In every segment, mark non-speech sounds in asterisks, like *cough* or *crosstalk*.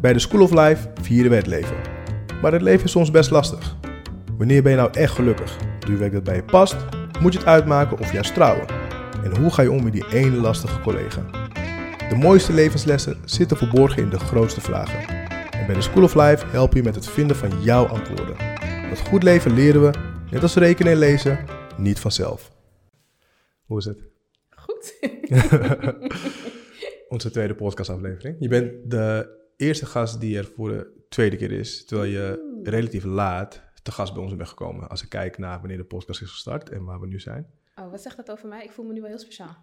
Bij de School of Life vieren we het leven. Maar het leven is soms best lastig. Wanneer ben je nou echt gelukkig? Doe je werk dat bij je past? Moet je het uitmaken of juist trouwen? En hoe ga je om met die ene lastige collega? De mooiste levenslessen zitten verborgen in de grootste vragen. En bij de School of Life helpen je met het vinden van jouw antwoorden. Want goed leven leren we, net als rekenen en lezen, niet vanzelf. Hoe is het? Goed. *laughs* Onze tweede podcastaflevering. Je bent de eerste gast die er voor de tweede keer is, terwijl je relatief laat te gast bij ons bent gekomen. Als ik kijk naar wanneer de podcast is gestart en waar we nu zijn. Oh, wat zegt dat over mij? Ik voel me nu wel heel speciaal.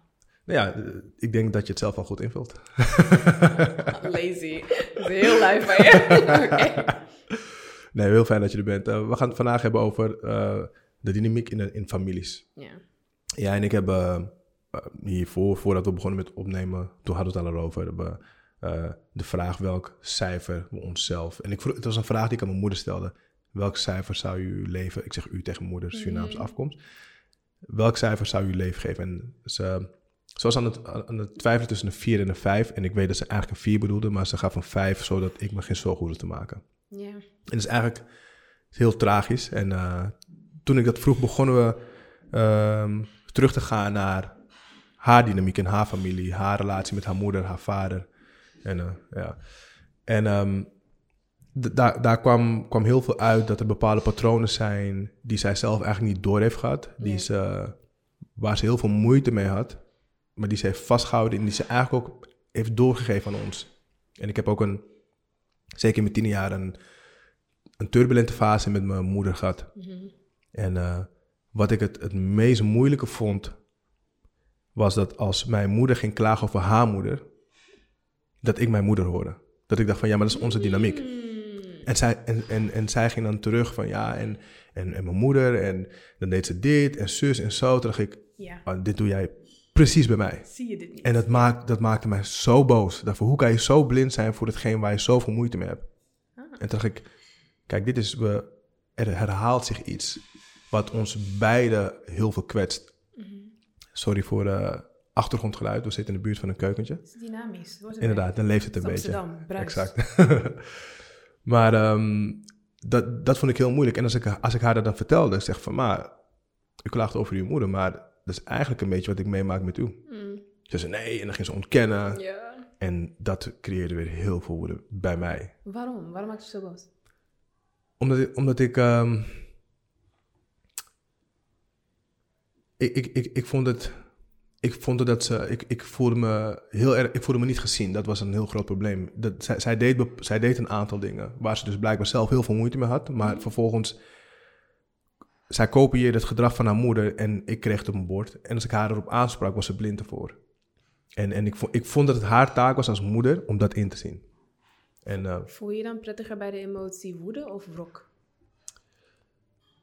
Nou ja, eh, ik denk dat je het zelf al goed invult. *laughs* Lazy. Dat is heel lui van je. *laughs* Nee, heel fijn dat je er bent. Eh, we gaan het vandaag hebben over eh, de dynamiek in, in families. Ja. Ja, en ik heb hiervoor, voordat we begonnen met opnemen, toen hadden we het al over hebben, eh, de vraag welk cijfer we onszelf. En ik vroeg, het was een vraag die ik aan mijn moeder stelde. Welk cijfer zou u leven? Ik zeg u tegen mijn moeder, Surinaamse Mhm. afkomst. Welk cijfer zou u leven geven? En ze, ze was aan het, aan het twijfelen tussen een 4 en een 5. En ik weet dat ze eigenlijk een 4 bedoelde, maar ze gaf een 5 zodat ik me geen zorgen hoefde te maken. Ja. En dat is eigenlijk heel tragisch. En eh, toen ik dat vroeg, begonnen we ehm, terug te gaan naar haar dynamiek in haar familie, haar relatie met haar moeder, haar vader. En, eh, ja. en ehm, daar, daar kwam, kwam heel veel uit dat er bepaalde patronen zijn die zij zelf eigenlijk niet door heeft gehad. Die ze, waar ze heel veel moeite mee had, maar die ze heeft vastgehouden en die ze eigenlijk ook heeft doorgegeven aan ons. En ik heb ook een, zeker in mijn tien jaar, een, een turbulente fase met mijn moeder gehad. Mhm. En eh, wat ik het, het meest moeilijke vond, was dat als mijn moeder ging klagen over haar moeder, dat ik mijn moeder hoorde. Dat ik dacht van ja, maar dat is onze dynamiek. Mm. En zij, en, en, en zij ging dan terug van ja, en, en, en mijn moeder, en dan deed ze dit, en zus en zo. Toen dacht ik, Ja. ah, dit doe jij precies bij mij. Zie je dit niet? En dat, maakt, dat maakte mij zo boos. Dat hoe kan je zo blind zijn voor hetgeen waar je zoveel moeite mee hebt? Ah. En toen dacht ik, kijk, dit is, we, er herhaalt zich iets wat ons beiden heel veel kwetst. Mhm. Sorry voor uh, achtergrondgeluid, we zitten in de buurt van een keukentje. Het is dynamisch. Het wordt er Inderdaad, dan leeft het een Het beetje. Amsterdam, bruis. Exact. *laughs* maar ehm, dat, dat vond ik heel moeilijk. En als ik, als ik haar dat dan vertelde, zeg van, maar, u klaagt over uw moeder, maar dat is eigenlijk een beetje wat ik meemaak met u. Mm. Ze zei nee, en dan ging ze ontkennen. Ja. En dat creëerde weer heel veel woede bij mij. Waarom? Waarom maakt je zo boos? Omdat ik, omdat ik, ehm, ik, ik, ik, ik vond het, ik vond dat ze, ik, ik voelde me heel erg, ik voelde me niet gezien. Dat was een heel groot probleem. Dat, zij, zij, deed, zij deed een aantal dingen waar ze dus blijkbaar zelf heel veel moeite mee had. Maar Mhm. vervolgens, zij kopieerde het gedrag van haar moeder en ik kreeg het op mijn bord. En als ik haar erop aansprak, was ze blind ervoor. En, en ik, vond, ik vond dat het haar taak was als moeder om dat in te zien. En eh, Voel je je dan prettiger bij de emotie woede of wrok?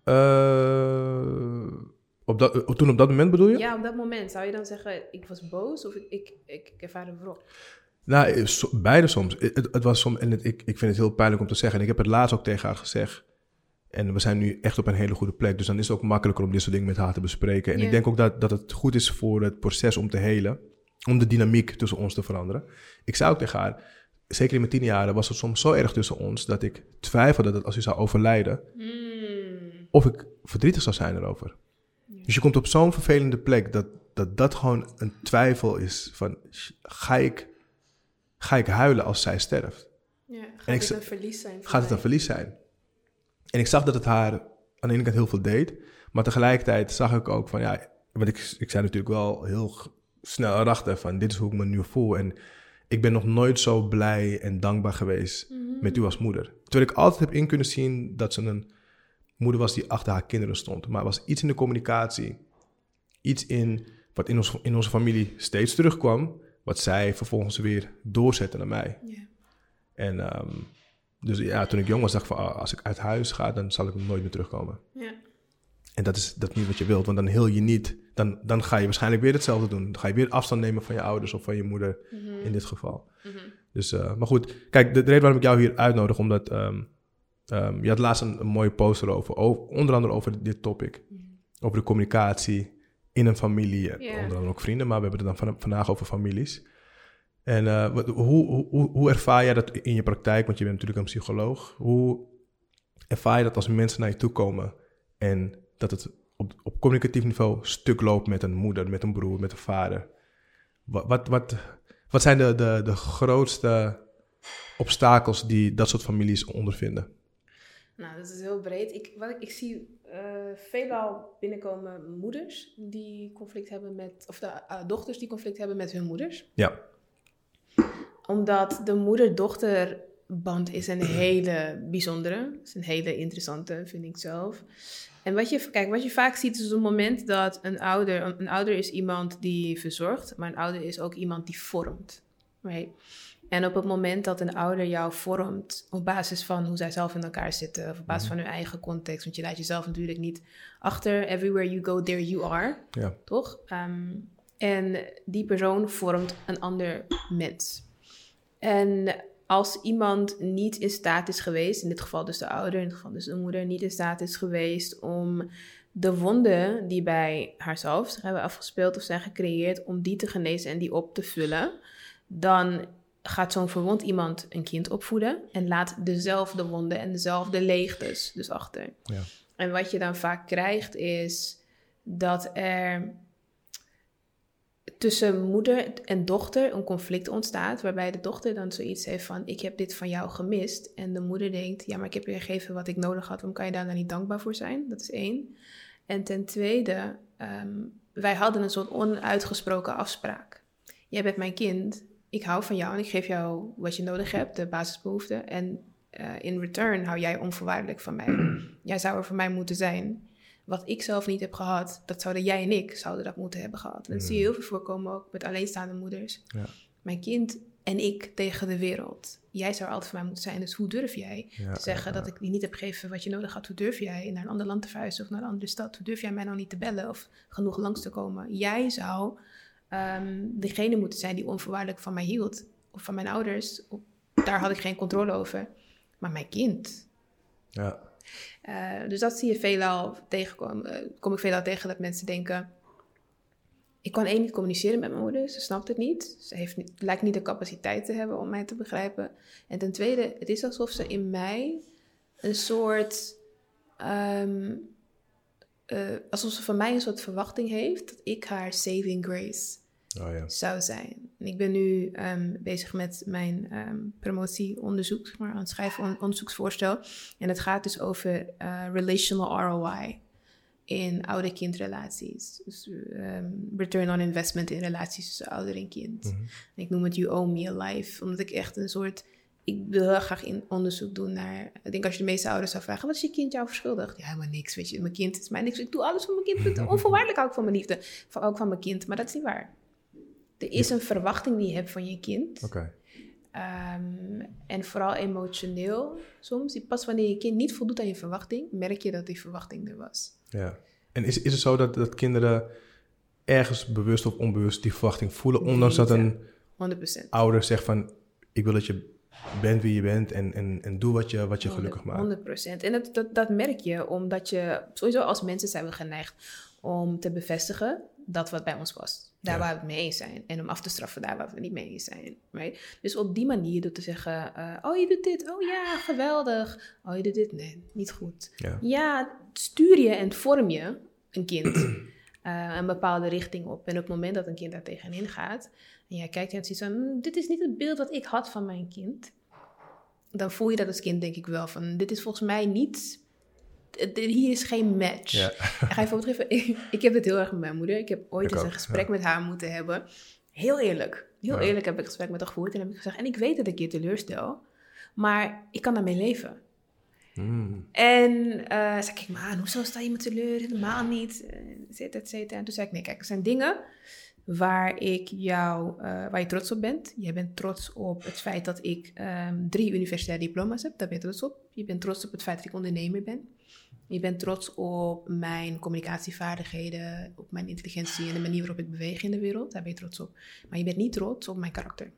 Eh, op dat, eh, toen op dat moment bedoel je? Ja, op dat moment zou je dan zeggen, ik was boos of ik, ik, ik, ik ervaarde wrok? Nou, eh, so- beide soms. Het, het- het was soms, en het- ik, ik vind het heel pijnlijk om te zeggen. En ik heb het laatst ook tegen haar gezegd. En we zijn nu echt op een hele goede plek. Dus dan is het ook makkelijker om dit soort dingen met haar te bespreken. En ik denk ook dat, dat het goed is voor het proces om te helen. Om de dynamiek tussen ons te veranderen. Ik zei ook tegen haar, zeker in mijn tien jaren was het soms zo erg tussen ons... dat ik twijfelde dat als u zou overlijden... Mm. of ik verdrietig zou zijn erover. Dus je komt op zo'n vervelende plek dat, dat dat gewoon een twijfel is van ga ik, ga ik huilen als zij sterft? Ja, En gaat ik het een verlies zijn? Gaat het een verlies zijn? En ik zag dat het haar aan de ene kant heel veel deed, maar tegelijkertijd zag ik ook van ja, want ik, ik zei natuurlijk wel heel snel erachter van dit is hoe ik me nu voel en ik ben nog nooit zo blij en dankbaar geweest Mhm. met u als moeder. Terwijl ik altijd heb in kunnen zien dat ze een moeder was die achter haar kinderen stond. Maar er was iets in de communicatie, iets in wat in, ons, in onze familie steeds terugkwam, wat zij vervolgens weer doorzette naar mij. En ehm, dus ja, toen ik jong was, dacht ik van ah, als ik uit huis ga, dan zal ik nooit meer terugkomen. Ja. En dat is, dat niet wat je wilt, want dan heel je niet. Dan, dan ga je waarschijnlijk weer hetzelfde doen. Dan ga je weer afstand nemen van je ouders of van je moeder Mhm. in dit geval. Mhm. Dus, eh, maar goed, kijk, de, de reden waarom ik jou hier uitnodig, omdat ehm, ehm, je had laatst een, een mooie poster over, over, onder andere over dit topic. Over de communicatie in een familie, onder andere ook vrienden, maar we hebben het dan van, vandaag over families. En uh, wat, hoe, hoe, hoe ervaar jij dat in je praktijk? Want je bent natuurlijk een psycholoog. Hoe ervaar je dat als mensen naar je toe komen en dat het op, op communicatief niveau stuk loopt met een moeder, met een broer, met een vader? Wat, wat, wat, wat zijn de, de, de grootste obstakels die dat soort families ondervinden? Nou, dat is heel breed. Ik, wat ik, ik zie uh, veelal binnenkomen moeders die conflict hebben met, of de uh, dochters die conflict hebben met hun moeders. Ja. Omdat de moeder-dochterband is een hele bijzondere, is een hele interessante, vind ik zelf. En wat je, kijk, wat je vaak ziet is op het moment dat een ouder, een ouder is iemand die verzorgt, maar een ouder is ook iemand die vormt. Right? En op het moment dat een ouder jou vormt op basis van hoe zij zelf in elkaar zitten, of op basis van hun eigen context, want je laat jezelf natuurlijk niet achter. Everywhere you go, there you are. Ja. Toch? Um, en die persoon vormt een ander mens. En als iemand niet in staat is geweest, in dit geval dus de ouder, in dit geval dus de moeder, niet in staat is geweest om de wonden die bij haarzelf zich hebben afgespeeld of zijn gecreëerd, om die te genezen en die op te vullen, dan gaat zo'n verwond iemand een kind opvoeden en laat dezelfde wonden en dezelfde leegtes dus achter. Ja. En wat je dan vaak krijgt is dat er tussen moeder en dochter een conflict ontstaat, waarbij de dochter dan zoiets heeft van: Ik heb dit van jou gemist. En de moeder denkt: Ja, maar ik heb je gegeven wat ik nodig had, waarom kan je daar dan niet dankbaar voor zijn? Dat is één. En ten tweede, um, wij hadden een soort onuitgesproken afspraak. Jij bent mijn kind, ik hou van jou en ik geef jou wat je nodig hebt, de basisbehoeften. En uh, in return hou jij onvoorwaardelijk van mij. *clears throat* jij zou er voor mij moeten zijn. Wat ik zelf niet heb gehad, dat zouden jij en ik zouden dat moeten hebben gehad. En dat zie je heel veel voorkomen ook met alleenstaande moeders. Ja. Mijn kind en ik tegen de wereld. Jij zou altijd voor mij moeten zijn. Dus hoe durf jij Ja, te zeggen ja, dat ik die niet heb gegeven wat je nodig had? Hoe durf jij naar een ander land te verhuizen of naar een andere stad? Hoe durf jij mij nou niet te bellen of genoeg langs te komen? Jij zou ehm, degene moeten zijn die onvoorwaardelijk van mij hield. Of van mijn ouders. Daar had ik geen controle over. Maar mijn kind. Ja. Eh, dus dat zie je veelal tegenkomen. eh, kom ik veelal tegen dat mensen denken... Ik kan één niet communiceren met mijn moeder. Ze snapt het niet. Ze heeft niet, lijkt niet de capaciteit te hebben om mij te begrijpen. En ten tweede, het is alsof ze in mij een soort... ehm, eh, alsof ze van mij een soort verwachting heeft... dat ik haar saving grace Oh ja. zou zijn. En ik ben nu ehm, bezig met mijn ehm, promotieonderzoek, zeg maar, aan het schrijven on- onderzoeksvoorstel. En het gaat dus over eh, relational ROI in ouder-kindrelaties. Dus ehm, return on investment in relaties tussen ouder en kind. Mhm. En ik noem het You Owe Me a Life, omdat ik echt een soort... Ik wil heel graag in onderzoek doen naar... Ik denk als je de meeste ouders zou vragen... wat is je kind jou verschuldigd? Ja, helemaal niks, weet je. Mijn kind is mij niks. Ik doe alles voor mijn kind. *laughs* Onvoorwaardelijk hou ik van mijn liefde. Van, ook van mijn kind. Maar dat is niet waar. Er is een verwachting die je hebt van je kind. Ehm, en vooral emotioneel soms. Pas wanneer je kind niet voldoet aan je verwachting... merk je dat die verwachting er was. Ja. En is, is het zo dat, dat kinderen ergens bewust of onbewust die verwachting voelen, ondanks dat een 100%. ouder zegt van, ik wil dat je bent wie je bent en, en, en doe wat je, wat je gelukkig maakt. 100 procent. En dat, dat, dat merk je omdat je, sowieso als mensen zijn we geneigd om te bevestigen dat wat bij ons past. Daar Ja. waar we het mee eens zijn. En om af te straffen daar waar we het niet mee eens zijn. Right? Dus op die manier door te zeggen, eh, oh je doet dit, oh ja, geweldig. Oh je doet dit, nee, niet goed. Ja. Ja, stuur je en vorm je een kind *clears throat* eh, een bepaalde richting op. En op het moment dat een kind daar tegenin gaat... en jij kijkt en ziet van... "Hmm, dit is niet het beeld wat ik had van mijn kind... dan voel je dat als kind denk ik wel van... dit is volgens mij niet... Hier is geen match. Ja. Ik ga je voorbeeld geven. *laughs* Ik, ik heb het heel erg met mijn moeder. Ik heb ooit Ik eens ook, een gesprek ja. met haar moeten hebben. Heel eerlijk. Heel Ja. eerlijk heb ik een gesprek met haar gevoerd. En heb ik gezegd... en ik weet dat ik je teleurstel... maar ik kan daarmee leven. Mm. En eh zei ik, maar hoezo sta je me teleur? Helemaal niet. eh, Et cetera, et cetera. En toen zei ik, nee, kijk, er zijn dingen waar ik jou, eh, waar je trots op bent. Jij bent trots op het feit dat ik ehm, drie universitaire diploma's heb. Daar ben je trots op. Je bent trots op het feit dat ik ondernemer ben. Je bent trots op mijn communicatievaardigheden, op mijn intelligentie en de manier waarop ik beweeg in de wereld. Daar ben je trots op. Maar je bent niet trots op mijn karakter.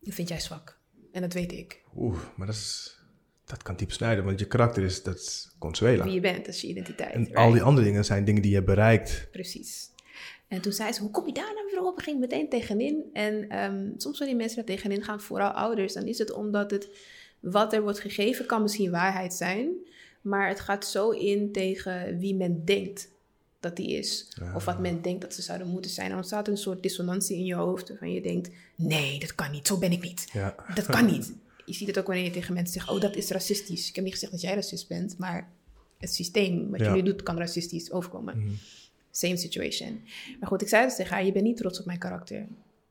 Dat vind jij zwak. En dat weet ik. Oeh, maar dat, is, dat kan diep snijden, want je karakter is, dat is Consuela. Wie je bent, dat is je identiteit. En right? al die andere dingen zijn dingen die je bereikt. Precies. En toen zei ze, hoe kom je daar nou weer op? Ik ging meteen tegenin. En ehm, soms wanneer mensen daar tegenin gaan, vooral ouders, dan is het omdat het wat er wordt gegeven kan misschien waarheid zijn. Maar het gaat zo in tegen wie men denkt dat die is. Of wat men denkt dat ze zouden moeten zijn. Dan ontstaat een soort dissonantie in je hoofd. Waarvan je denkt, nee, dat kan niet. Zo ben ik niet. Ja. Dat kan niet. Je ziet het ook wanneer je tegen mensen zegt, oh, dat is racistisch. Ik heb niet gezegd dat jij racist bent, maar het systeem wat Ja. jullie doet kan racistisch overkomen. Mhm. Same situation. Maar goed, ik zei dus tegen haar, je bent niet trots op mijn karakter.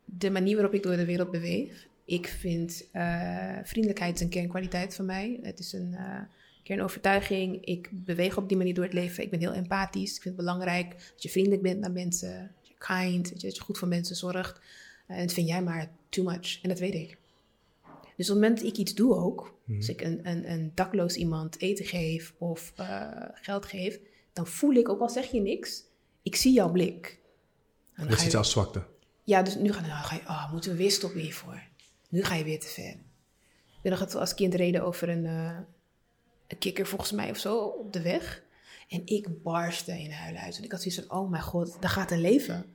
De manier waarop ik door de wereld beweeg. Ik vind eh, vriendelijkheid een kernkwaliteit van mij. Het is een eh, kernovertuiging. Ik beweeg op die manier door het leven. Ik ben heel empathisch. Ik vind het belangrijk dat je vriendelijk bent naar mensen. Dat je kind, dat je, dat je goed voor mensen zorgt. Eh, en dat vind jij maar too much. En dat weet ik. Dus op het moment dat ik iets doe ook, als ik een, een, een dakloos iemand eten geef of geld geef, dan voel ik, ook al zeg je niks, ik zie jouw blik. En Dat is iets als zwakte. ja, dus nu ga, nou, ga je, oh, moeten we weer stoppen hiervoor. Nu ga je weer te ver. Ik ben nog het als kind reden over een, eh, een kikker volgens mij of zo op de weg. En ik barstte in huilen uit. En ik had zoiets van, oh mijn god, daar gaat een leven.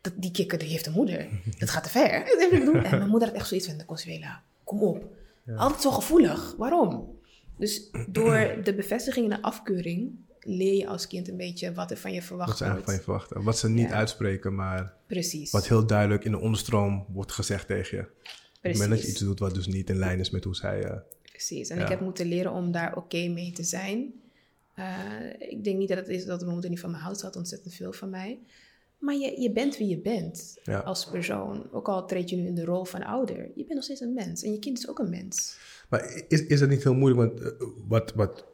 Dat, die kikker die heeft een moeder. *laughs* Dat gaat te ver. Dat *laughs* heb ik doen. En mijn moeder had echt zoiets van, Consuela, kom op. Altijd zo gevoelig. Waarom? Dus door de bevestiging en de afkeuring leer je als kind een beetje wat er van je Wat verwacht ze eigenlijk van wordt. je verwachten. Wat ze niet Ja. uitspreken, maar Precies. wat heel duidelijk in de onderstroom wordt gezegd tegen je. Op het moment dat je Precies. iets doet wat dus niet in lijn is met hoe zij... eh, Precies. En Ja. ik heb moeten leren om daar oké mee te zijn. Eh, ik denk niet dat het is dat mijn moeder niet van me houdt. Ze had ontzettend veel van mij. Maar je, je bent wie je bent Ja. als persoon. Ook al treed je nu in de rol van ouder. Je bent nog steeds een mens. En je kind is ook een mens. Maar is, is dat niet heel moeilijk? Want eh, wat, wat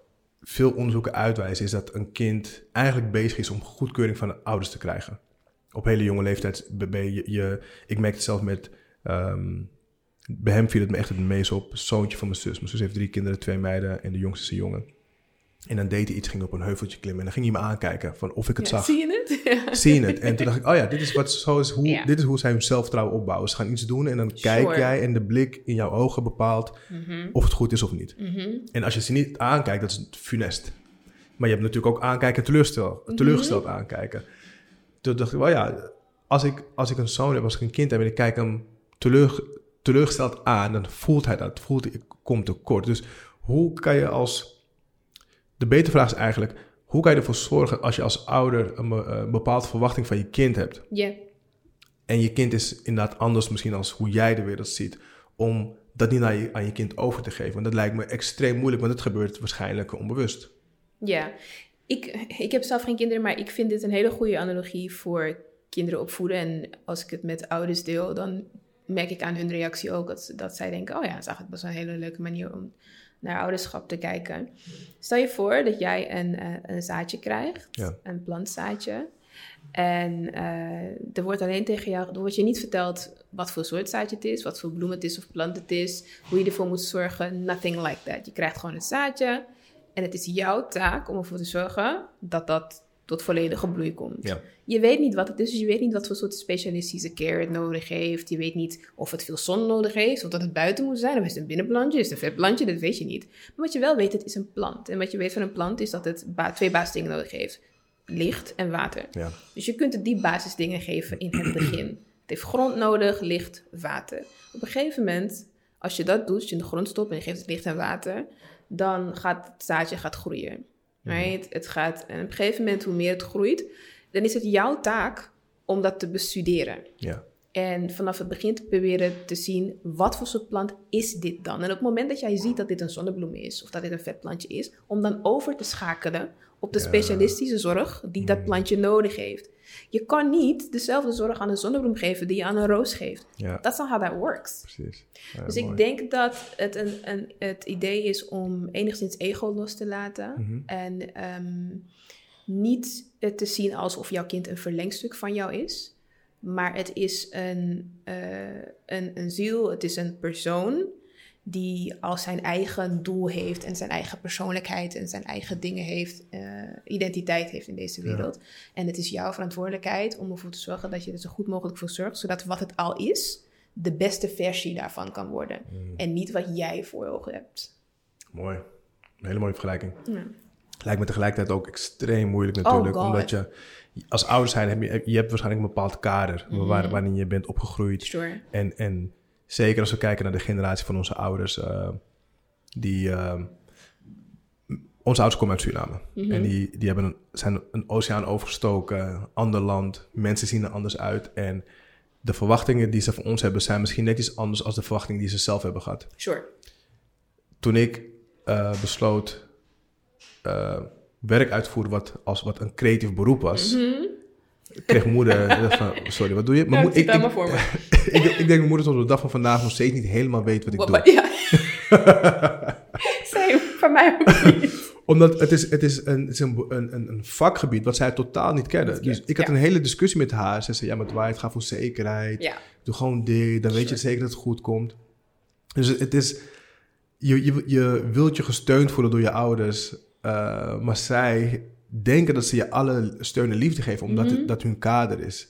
veel onderzoeken uitwijzen is dat een kind eigenlijk bezig is om goedkeuring van de ouders te krijgen. Op hele jonge leeftijd ben je, je ik merk het zelf met, ehm, bij hem viel het me echt het meest op, zoontje van mijn zus. Mijn zus heeft drie kinderen, twee meiden en de jongste is een jongen. En dan deed hij iets, ging op een heuveltje klimmen en dan ging hij me aankijken van of ik het Ja, zag. zie je het? *laughs* Ja. Zie je het? En toen dacht ik, oh ja, dit is, wat, zo is hoe, Ja. dit is hoe zij hun zelfvertrouwen opbouwen. Ze gaan iets doen en dan kijk jij en de blik in jouw ogen bepaalt of het goed is of niet. Mhm. En als je ze niet aankijkt, dat is funest. Maar je hebt natuurlijk ook aankijken en teleurgesteld, Mhm. teleurgesteld aankijken. Toen dacht ik, wel ja, als ik, als ik een zoon heb, als ik een kind heb en ik kijk hem teleur, teleurgesteld aan, dan voelt hij dat. Voelt hij, ik kom tekort. Dus hoe kan je als... De betere vraag is eigenlijk, hoe kan je ervoor zorgen als je als ouder een, een bepaalde verwachting van je kind hebt? Ja. En je kind is inderdaad anders misschien als hoe jij de wereld ziet. Om dat niet aan je, aan je kind over te geven. Want dat lijkt me extreem moeilijk, want het gebeurt waarschijnlijk onbewust. Ja, ik, ik heb zelf geen kinderen, maar ik vind dit een hele goede analogie voor kinderen opvoeden. En als ik het met ouders deel, dan merk ik aan hun reactie ook dat, dat zij denken: oh ja, dat is eigenlijk best wel een hele leuke manier om naar ouderschap te kijken. Stel je voor dat jij een, eh, een zaadje krijgt, Ja. een plantzaadje. En eh, er wordt alleen tegen jou, er wordt je niet verteld wat voor soort zaadje het is, wat voor bloem het is of plant het is, hoe je ervoor moet zorgen, nothing like that. Je krijgt gewoon een zaadje en het is jouw taak om ervoor te zorgen dat dat tot volledige bloei komt. Ja. Je weet niet wat het is, dus je weet niet wat voor soort specialistische care het nodig heeft. Je weet niet of het veel zon nodig heeft, of dat het buiten moet zijn, of is het een binnenplantje, is het een vetplantje, dat weet je niet. Maar wat je wel weet, het is een plant. En wat je weet van een plant is dat het ba- twee basisdingen nodig heeft. Licht en water. Ja. Dus je kunt het die basisdingen geven in het begin. Het heeft grond nodig, licht, water. Op een gegeven moment, als je dat doet, als je in de grond stopt en je geeft het licht en water, dan gaat het zaadje gaat groeien. Right? Het gaat, en op een gegeven moment, hoe meer het groeit, dan is het jouw taak om dat te bestuderen. Ja. En vanaf het begin te proberen te zien, wat voor soort plant is dit dan? En op het moment dat jij ziet dat dit een zonnebloem is, of dat dit een vetplantje is, om dan over te schakelen op de Ja. specialistische zorg die dat plantje nodig heeft. Je kan niet dezelfde zorg aan een zonnebloem geven die je aan een roos geeft. Ja, That's not how that works. precies. Ja, Dus mooi. ik denk dat het een, een, het idee is om enigszins ego los te laten. Mhm. En ehm, niet het te zien alsof jouw kind een verlengstuk van jou is. Maar het is een, eh, een, een ziel, het is een persoon die als zijn eigen doel heeft en zijn eigen persoonlijkheid en zijn eigen dingen heeft, eh, identiteit heeft in deze Ja. wereld. En het is jouw verantwoordelijkheid om ervoor te zorgen dat je er zo goed mogelijk voor zorgt, zodat wat het al is, de beste versie daarvan kan worden. Mm. En niet wat jij voor ogen hebt. Mooi. Een hele mooie vergelijking. Ja. Lijkt me tegelijkertijd ook extreem moeilijk natuurlijk. Oh God. omdat je als ouder zijn, heb je, je hebt waarschijnlijk een bepaald kader waar, waarin je bent opgegroeid. Sure. En, en zeker als we kijken naar de generatie van onze ouders, eh, die. eh, onze ouders komen uit Suriname. En die, die hebben een, zijn een oceaan overgestoken, ander land. Mensen zien er anders uit. En de verwachtingen die ze van ons hebben, zijn misschien net iets anders als de verwachtingen die ze zelf hebben gehad. Sure. Toen ik eh, besloot werk uit te voeren wat, als wat een creatief beroep was, kreeg mijn moeder van, sorry, wat doe je? Mijn Ja, moe- ik helemaal voor me. *laughs* ik, ik denk mijn moeder tot op de dag van vandaag nog steeds niet helemaal weet wat ik Wat- doe. Ja. *laughs* Same, voor mij ook niet. Omdat het is, het is, een, het is een, een, vakgebied wat zij totaal niet kennen. Dus ik had ja. een hele discussie met haar. Ze zei, ja, maar Dwight, ga voor zekerheid. Ja. Doe gewoon dit, dan weet je zeker dat het goed komt. Dus het- het is... Je, je, je wilt je gesteund voelen door je ouders. eh, maar zij denken dat ze je alle steun en liefde geven... omdat Mhm. het, dat hun kader is.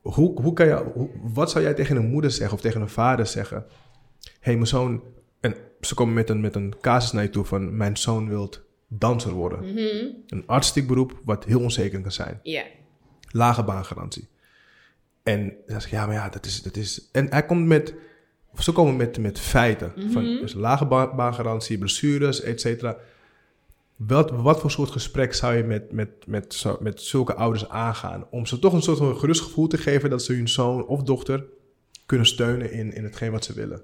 Hoe, hoe kan je, hoe- wat zou jij tegen een moeder zeggen of tegen een vader zeggen? Hé, hey, mijn zoon... En ze komen met een, met een casus naar je toe van... Mijn zoon wil danser worden. Mhm. Een artistiek beroep wat heel onzeker kan zijn. Ja. Lage baangarantie. En dan zeg ik, ja, maar ja, dat is... Dat is en hij komt met... Of ze komen met, met feiten. Van, dus lage ba- baangarantie, blessures, et cetera. Wat, wat voor soort gesprek zou je met, met, met, met zulke ouders aangaan? Om ze toch een soort van gerust gevoel te geven... dat ze hun zoon of dochter kunnen steunen in, in hetgeen wat ze willen.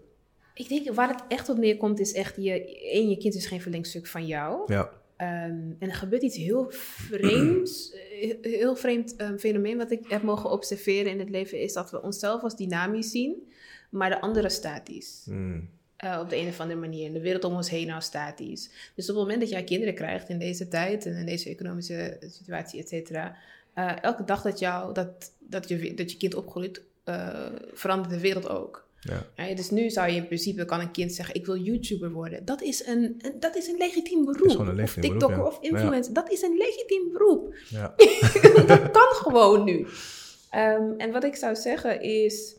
Ik denk waar het echt op neerkomt is echt, je, één, je kind is geen verlengstuk van jou. Ja, Ehm, en er gebeurt iets heel vreemds, eh, heel vreemd ehm, fenomeen wat ik heb mogen observeren in het leven, is dat we onszelf als dynamisch zien, maar de andere statisch. Mm. Eh, op de een of andere manier. En de wereld om ons heen nou statisch. Dus op het moment dat jij kinderen krijgt in deze tijd en in deze economische situatie, et cetera. eh, elke dag dat, jou, dat, dat, je, dat je kind opgroeit, eh, verandert de wereld ook. ja. Ja, dus nu zou je in principe, kan een kind zeggen, ik wil YouTuber worden. Dat is een, dat is een legitiem beroep. gewoon een legitiem of TikToker beroep, ja. of influencer, dat is een legitiem beroep. ja. *laughs* dat kan gewoon nu. Ehm, en wat ik zou zeggen is,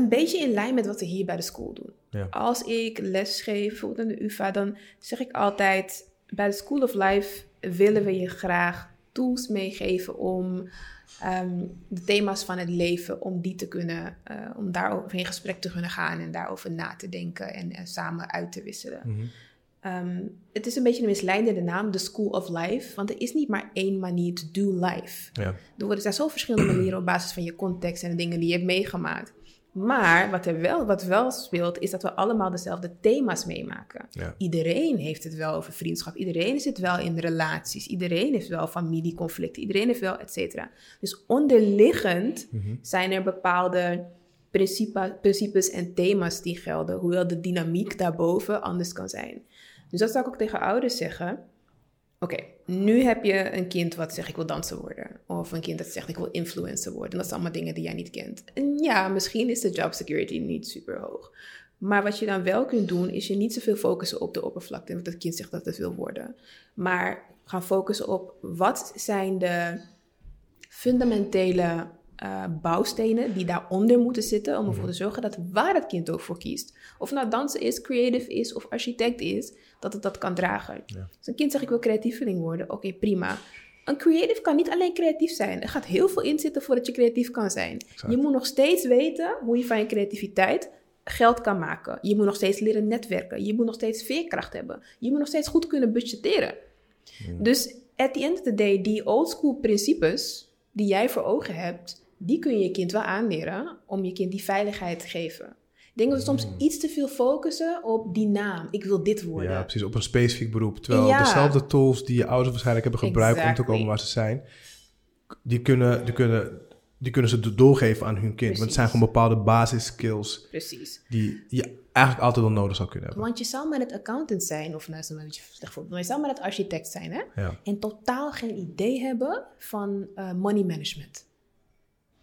een beetje in lijn met wat we hier bij de school doen. Ja. Als ik les geef, bijvoorbeeld aan de UvA, dan zeg ik altijd, bij de School of Life willen we je graag tools meegeven om ehm, de thema's van het leven, om die te kunnen, eh, om daarover in gesprek te kunnen gaan en daarover na te denken en samen uit te wisselen. Mhm. Ehm, het is een beetje een misleidende naam, de School of Life, want er is niet maar één manier te do life. ja. Er worden- er zijn zo verschillende manieren op basis van je context en de dingen die je hebt meegemaakt. Maar wat er wel, wat wel speelt, is dat we allemaal dezelfde thema's meemaken. Ja. Iedereen heeft het wel over vriendschap. Iedereen zit wel in relaties. Iedereen heeft wel familieconflicten. Iedereen heeft wel, et cetera. Dus onderliggend zijn er bepaalde principes en thema's die gelden. Hoewel de dynamiek daarboven anders kan zijn. Dus dat zou ik ook tegen ouders zeggen. Oké, nu heb je een kind wat zegt ik wil danser worden. Of een kind dat zegt ik wil influencer worden. Dat zijn allemaal dingen die jij niet kent. En ja, misschien is de job security niet super hoog. Maar wat je dan wel kunt doen, is je niet zoveel focussen op de oppervlakte. Want het kind zegt dat het wil worden. Maar gaan focussen op wat zijn de fundamentele eh, bouwstenen die daaronder moeten zitten. Om ervoor te zorgen dat waar het kind ook voor kiest. Of nou dansen is, creative is of architect is, dat het dat kan dragen. Ja. Dus een kind zegt ik wil creatieveling worden. Oké, prima. Een creative kan niet alleen creatief zijn. Er gaat heel veel in zitten voordat je creatief kan zijn. Je moet nog steeds weten hoe je van je creativiteit geld kan maken. Je moet nog steeds leren netwerken. Je moet nog steeds veerkracht hebben. Je moet nog steeds goed kunnen budgetteren. Dus at the end of the day, die old school principes die jij voor ogen hebt, die kun je je kind wel aanleren om je kind die veiligheid te geven. Ik denk dat we soms iets te veel focussen op die naam. Ik wil dit worden. Ja, precies. Op een specifiek beroep. Terwijl Ja. dezelfde tools die je ouders waarschijnlijk hebben gebruikt om te komen waar ze zijn, die kunnen, die kunnen, die kunnen ze doorgeven aan hun kind. Want het zijn gewoon bepaalde basisskills Precies. die je eigenlijk altijd wel nodig zou kunnen hebben. Want je zou maar het accountant zijn, of nou is een beetje slecht voorbeeld, maar je zou maar het architect zijn, hè? Ja. En totaal geen idee hebben van eh, money management.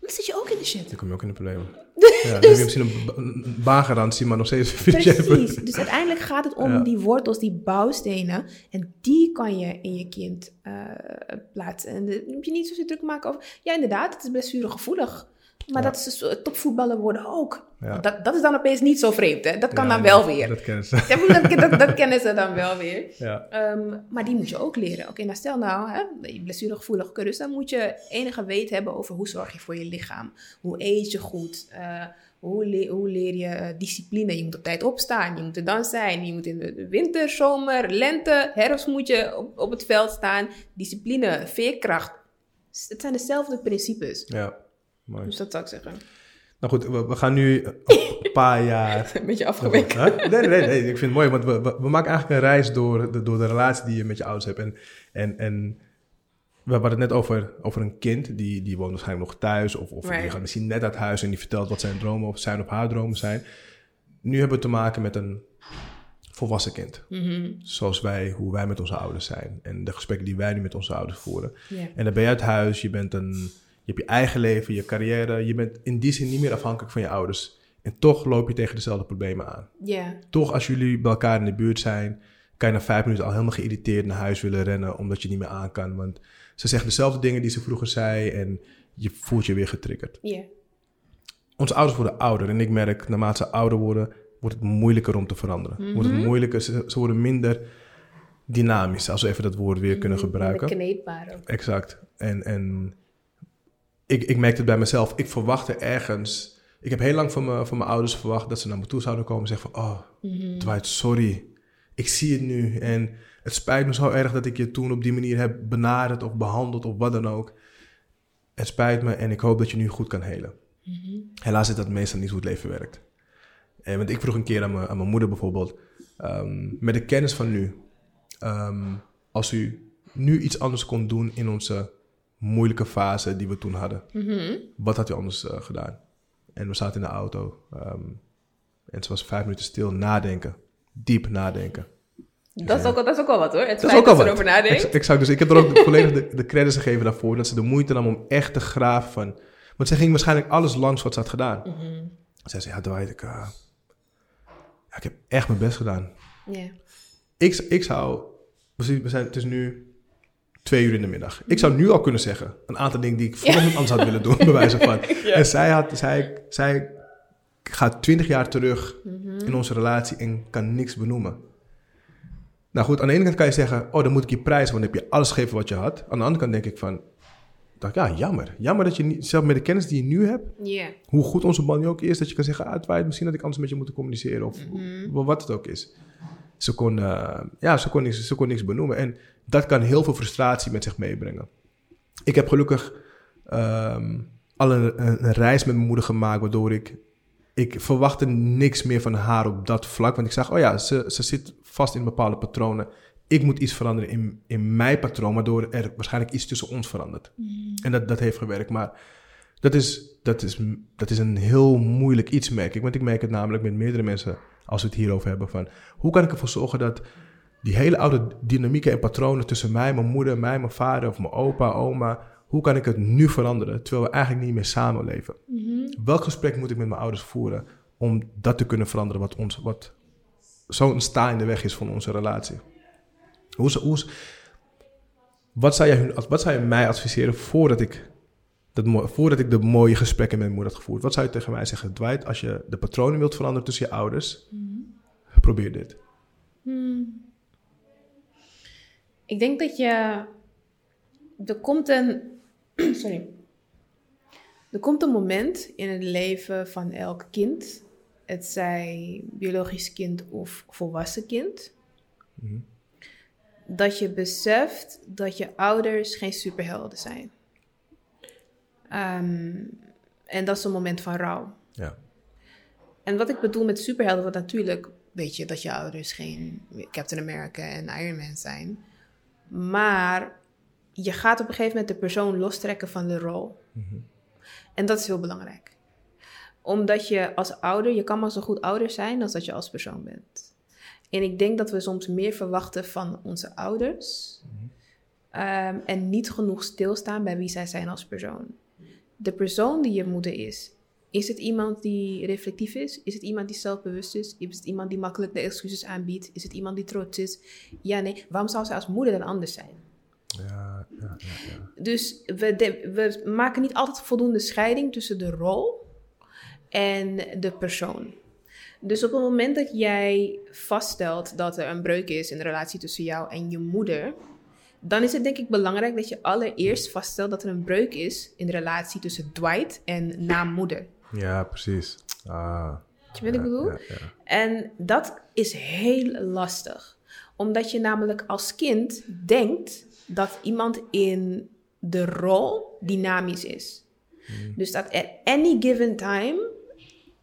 Dan zit je ook in de shit. Dan kom je ook in de problemen. *laughs* Ja, dan heb je misschien een, ba- een baangarantie, maar nog steeds *laughs* Precies. Dus uiteindelijk gaat het om Ja. die wortels, die bouwstenen. En die kan je in je kind eh, plaatsen. En dan moet je niet zozeer druk maken over... Ja, inderdaad, het is blessuregevoelig. Maar Ja. dat is dus, topvoetballen worden ook. Ja. Dat, dat is dan opeens niet zo vreemd, hè? Dat kan Ja, dan wel weer. Dat kennen ze. Dat, dat, dat *laughs* kennen ze dan wel weer. Ehm, maar die moet je ook leren. Oké, nou stel nou, hè, je blessuregevoelig dus dan moet je enige weten hebben over hoe zorg je voor je lichaam. Hoe eet je goed? eh, hoe, le- hoe leer je eh, discipline? Je moet op tijd opstaan, je moet er dan zijn. Je moet in de winter, zomer, lente, herfst moet je op, op het veld staan. Discipline, veerkracht. Het zijn dezelfde principes. ja. Mooi. Dus dat zou ik zeggen. Nou goed, we, we gaan nu een paar *laughs* jaar Een beetje afgeweken. Huh? Nee, nee, nee, ik vind het mooi, want we, we, we maken eigenlijk een reis door de, door de relatie die je met je ouders hebt. En, en, en we hadden het net over, over een kind, die, die woont waarschijnlijk nog thuis, of, of die gaat misschien net uit huis en die vertelt wat zijn dromen of zijn of haar dromen zijn. Nu hebben we te maken met een volwassen kind, Mhm. zoals wij, hoe wij met onze ouders zijn. En de gesprekken die wij nu met onze ouders voeren. En dan ben je uit huis, je, bent een, hebt je eigen leven, je carrière. Je bent in die zin niet meer afhankelijk van je ouders. En toch loop je tegen dezelfde problemen aan. Ja. Toch, als jullie bij elkaar in de buurt zijn, kan je na vijf minuten al helemaal geïrriteerd naar huis willen rennen, omdat je niet meer aan kan. Want ze zeggen dezelfde dingen die ze vroeger zei en je voelt je weer getriggerd. Ja. Onze ouders worden ouder en ik merk, naarmate ze ouder worden, wordt het moeilijker om te veranderen. Wordt het moeilijker, ze, ze worden minder dynamisch, als we even dat woord weer kunnen gebruiken. Kneedbaar ook. Exact. En, en ik, ik merkte het bij mezelf. Ik verwachtte ergens. Ik heb heel lang van, me, van mijn ouders verwacht dat ze naar me toe zouden komen en zeggen van... Oh, Dwight, sorry. Ik zie het nu. En het spijt me zo erg dat ik je toen op die manier heb benaderd of behandeld of wat dan ook. Het spijt me en ik hoop dat je nu goed kan helen. Helaas is dat meestal niet hoe het leven werkt. En, want ik vroeg een keer aan mijn, aan mijn moeder bijvoorbeeld... ehm, met de kennis van nu... ehm, als u nu iets anders kon doen in onze moeilijke fase die we toen hadden... Mhm. wat had u anders eh, gedaan? En we zaten in de auto. ehm, en ze was vijf minuten stil nadenken. Diep nadenken. Dat is, ook, dat is ook al wat hoor. Het Dat is ook al dat wat. ze erover nadenkt. Ex- Exact. Dus ik heb er ook volledig de, de credits gegeven daarvoor. Dat ze de moeite nam om echt te graven van... Want zij ging waarschijnlijk alles langs wat ze had gedaan. Mhm. Zij zei, ja Dwight, ik, eh, ja, ik heb echt mijn best gedaan. Ik, ik zou... We zijn, het is nu twee uur in de middag. Ik zou nu al kunnen zeggen... een aantal dingen die ik vanochtend anders had willen doen, bij wijze van. *laughs* En zij, had, zij, zij gaat twintig jaar terug in onze relatie en kan niks benoemen. Nou goed, aan de ene kant kan je zeggen... oh, dan moet ik je prijzen, want dan heb je alles gegeven wat je had. Aan de andere kant denk ik van... dacht, ja, jammer. Jammer dat je niet, zelf met de kennis die je nu hebt... Ja. hoe goed onze band nu ook is, dat je kan zeggen, ah, Dwight, misschien had ik anders met je moeten communiceren of wa- wat het ook is. Ze kon, eh, ja, ze, kon niks, ze kon niks benoemen en dat kan heel veel frustratie met zich meebrengen. Ik heb gelukkig ehm, al een, reis met mijn moeder gemaakt, waardoor ik, ik verwachtte niks meer van haar op dat vlak. Want ik zag, oh ja, ze, ze zit vast in bepaalde patronen. Ik moet iets veranderen in, in mijn patroon, waardoor er waarschijnlijk iets tussen ons verandert. En dat, dat heeft gewerkt, maar dat is, dat, is, dat is een heel moeilijk iets, merk ik. Want ik merk het namelijk met meerdere mensen, als we het hierover hebben, van hoe kan ik ervoor zorgen dat die hele oude dynamieken en patronen tussen mij, mijn moeder, mij, mijn vader of mijn opa, oma, hoe kan ik het nu veranderen, terwijl we eigenlijk niet meer samenleven? Welk gesprek moet ik met mijn ouders voeren om dat te kunnen veranderen, wat, ons, wat zo'n sta in de weg is van onze relatie? Hoe, hoe, wat, zou jij, wat zou je mij adviseren voordat ik dat, voordat ik de mooie gesprekken met mijn moeder had gevoerd, wat zou je tegen mij zeggen? Dwight, als je de patronen wilt veranderen tussen je ouders, probeer dit. Ik denk dat je. Er komt een. *clears throat* Sorry. Er komt een moment in het leven van elk kind. Het zij biologisch kind of volwassen kind. Dat je beseft dat je ouders geen superhelden zijn. Ehm, en dat is een moment van rouw. Ja. En wat ik bedoel met superhelden, want natuurlijk weet je dat je ouders geen Captain America en Iron Man zijn. Maar je gaat op een gegeven moment de persoon lostrekken van de rol. En dat is heel belangrijk. Omdat je als ouder, je kan maar zo goed ouder zijn als dat je als persoon bent. En ik denk dat we soms meer verwachten van onze ouders. ehm, en niet genoeg stilstaan bij wie zij zijn als persoon. De persoon die je moeder is, is het iemand die reflectief is? Is het iemand die zelfbewust is? Is het iemand die makkelijk de excuses aanbiedt? Is het iemand die trots is? Ja, nee. Waarom zou ze als moeder dan anders zijn? Ja, Ja, ja, ja. Dus we, de- we maken niet altijd voldoende scheiding tussen de rol en de persoon. Dus op het moment dat jij vaststelt dat er een breuk is in de relatie tussen jou en je moeder, dan is het denk ik belangrijk dat je allereerst vaststelt dat er een breuk is in de relatie tussen Dwight en naam moeder. Ja, precies. Ah, Weet je wat ik bedoel? ja, ja. En dat is heel lastig. Omdat je namelijk als kind denkt dat iemand in de rol dynamisch is. Dus dat at any given time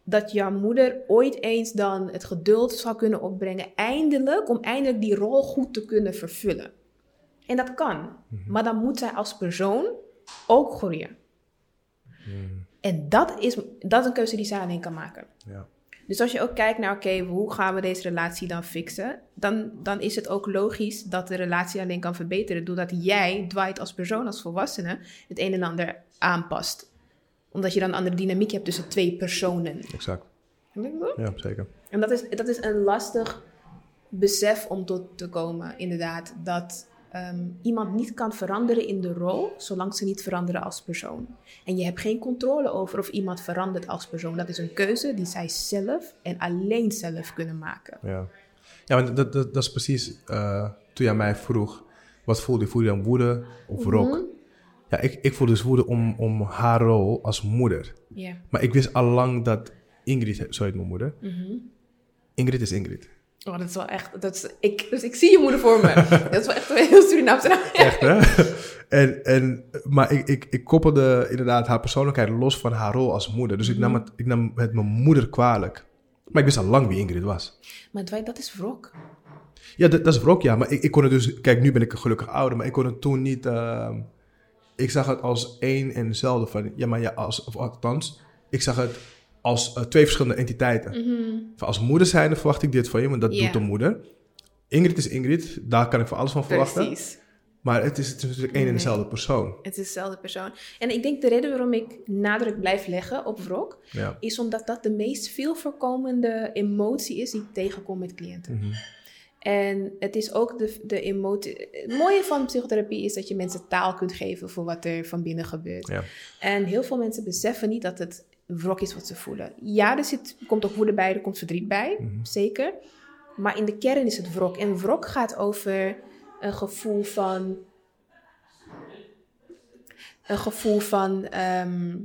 dat jouw moeder ooit eens dan het geduld zal kunnen opbrengen, eindelijk, om eindelijk die rol goed te kunnen vervullen. En dat kan. Maar dan moet zij als persoon ook groeien. En dat is, dat is een keuze die zij alleen kan maken. ja. Dus als je ook kijkt naar, oké, hoe gaan we deze relatie dan fixen? Dan, dan is het ook logisch dat de relatie alleen kan verbeteren doordat jij, Dwight als persoon, als volwassene, het een en ander aanpast. Omdat je dan een andere dynamiek hebt tussen twee personen. Exact. Ja, zeker. En dat is, dat is een lastig besef om tot te komen, inderdaad. Dat ehm, iemand niet kan veranderen in de rol, zolang ze niet veranderen als persoon. En je hebt geen controle over of iemand verandert als persoon. Dat is een keuze die zij zelf en alleen zelf kunnen maken. Ja, ja want dat, dat, dat is precies eh, toen jij mij vroeg, wat voelde je? Voelde je dan woede of wrok? Ja, ik, ik voelde dus woede om, om haar rol als moeder. Ja. Maar ik wist al lang dat Ingrid, zo heet mijn moeder, Ingrid is Ingrid. Oh, dat is wel echt. Dat is, ik, dus ik zie je moeder voor me. *laughs* dat is wel echt een heel Surinaamse naam. *laughs* Echt, hè? en, en, maar ik, ik, ik koppelde inderdaad haar persoonlijkheid los van haar rol als moeder. Dus ik, nam het, ik nam het mijn moeder kwalijk. Maar ik wist al lang wie Ingrid was. Maar Dwight, dat is wrok. Ja, dat, dat is wrok, ja. Maar ik, ik kon het dus... Kijk, nu ben ik gelukkig ouder, maar ik kon het toen niet... ehm, ik zag het als één en hetzelfde van... Ja, maar ja, als... Of althans, ik zag het als eh, twee verschillende entiteiten. Van als moeder zijnde verwacht ik dit van je, want dat doet de moeder. Ingrid is Ingrid, daar kan ik van alles van verwachten. Precies. Maar het is, het is natuurlijk één en dezelfde persoon. Het is dezelfde persoon. En ik denk de reden waarom ik nadruk blijf leggen op wrok, Ja. is omdat dat de meest veel voorkomende emotie is die ik tegenkom met cliënten. Mhm. En het is ook de, de emotie. Het mooie van psychotherapie is dat je mensen taal kunt geven voor wat er van binnen gebeurt. Ja. En heel veel mensen beseffen niet dat het wrok is wat ze voelen. Ja, er zit, komt ook woede bij, er komt verdriet bij, zeker. Maar in de kern is het wrok. En wrok gaat over een gevoel van. Een gevoel van. ehm,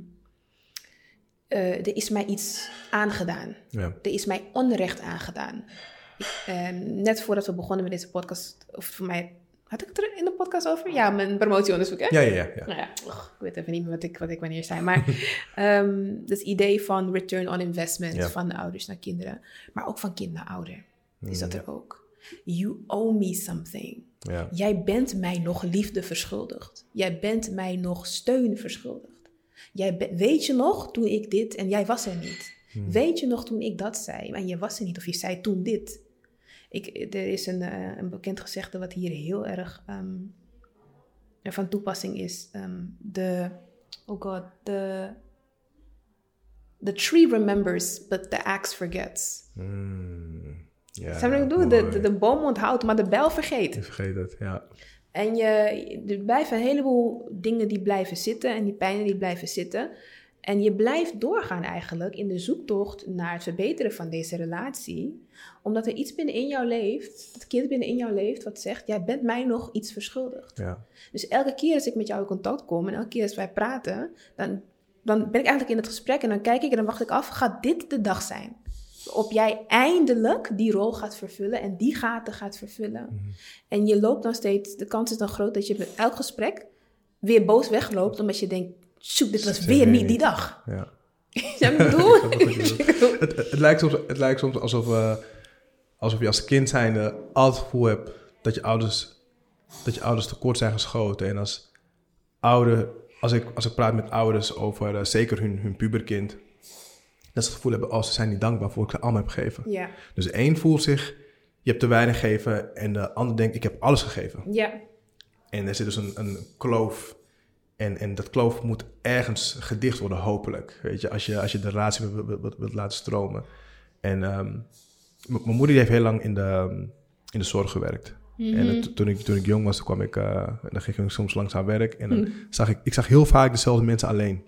eh, er is mij iets aangedaan. Ja. Er is mij onrecht aangedaan. Ik, ehm, net voordat we begonnen met deze podcast, of voor mij, had ik het er in de podcast over? Ja, mijn promotieonderzoek, hè? Ja, ja, ja. ja. Nou ja, ik weet even niet meer wat ik, wat ik wanneer zei. Maar *laughs* ehm het idee van return on investment Ja. van de ouders naar kinderen. Maar ook van kind naar ouder. Is dat er ook. You owe me something. ja. Jij bent mij nog liefde verschuldigd. Jij bent mij nog steun verschuldigd. Jij be- weet je nog toen ik dit en jij was er niet? Weet je nog toen ik dat zei en je was er niet of je zei toen dit? Ik, er is een, eh, een bekend gezegde wat hier heel erg ehm, van toepassing is. Ehm, De, oh god, de, the tree remembers, but the axe forgets. Mm, Snap wat ik bedoel? De, de boom onthoudt, maar de bijl vergeet. Ik vergeet het, ja. En je, er blijven een heleboel dingen die blijven zitten en die pijnen die blijven zitten. En je blijft doorgaan eigenlijk in de zoektocht naar het verbeteren van deze relatie. Omdat er iets binnenin jou leeft, het kind binnenin jou leeft, wat zegt, jij bent mij nog iets verschuldigd. ja. Dus elke keer als ik met jou in contact kom en elke keer als wij praten, dan, dan ben ik eigenlijk in het gesprek en dan kijk ik en dan wacht ik af, gaat dit de dag zijn? Waarop jij eindelijk die rol gaat vervullen en die gaten gaat vervullen. En je loopt dan steeds, de kans is dan groot dat je bij elk gesprek weer boos wegloopt, omdat je denkt, dit was Zeg weer niet die dag. ja. *laughs* *laughs* Ik bedoel? *laughs* Het, lijkt soms, het lijkt soms alsof, eh, alsof je als kind zijnde altijd het gevoel hebt dat je ouders, dat je ouders tekort zijn geschoten. En als ouder, als ik, als ik praat met ouders over eh, zeker hun, hun puberkind, dat ze het gevoel hebben, oh, ze zijn niet dankbaar voor wat ik ze allemaal heb gegeven. Ja, Dus een voelt zich, je hebt te weinig gegeven en de ander denkt, ik heb alles gegeven. ja, En er zit dus een, een kloof. En, en dat kloof moet ergens gedicht worden, hopelijk. Weet je, als je, als je de relatie wilt, wilt, laten stromen. En ehm, mijn moeder heeft heel lang in de, in de zorg gewerkt. En het- toen, ik, toen ik jong was, kwam ik, eh, dan ging ik soms langs haar werk. En dan zag ik, ik zag heel vaak dezelfde mensen alleen.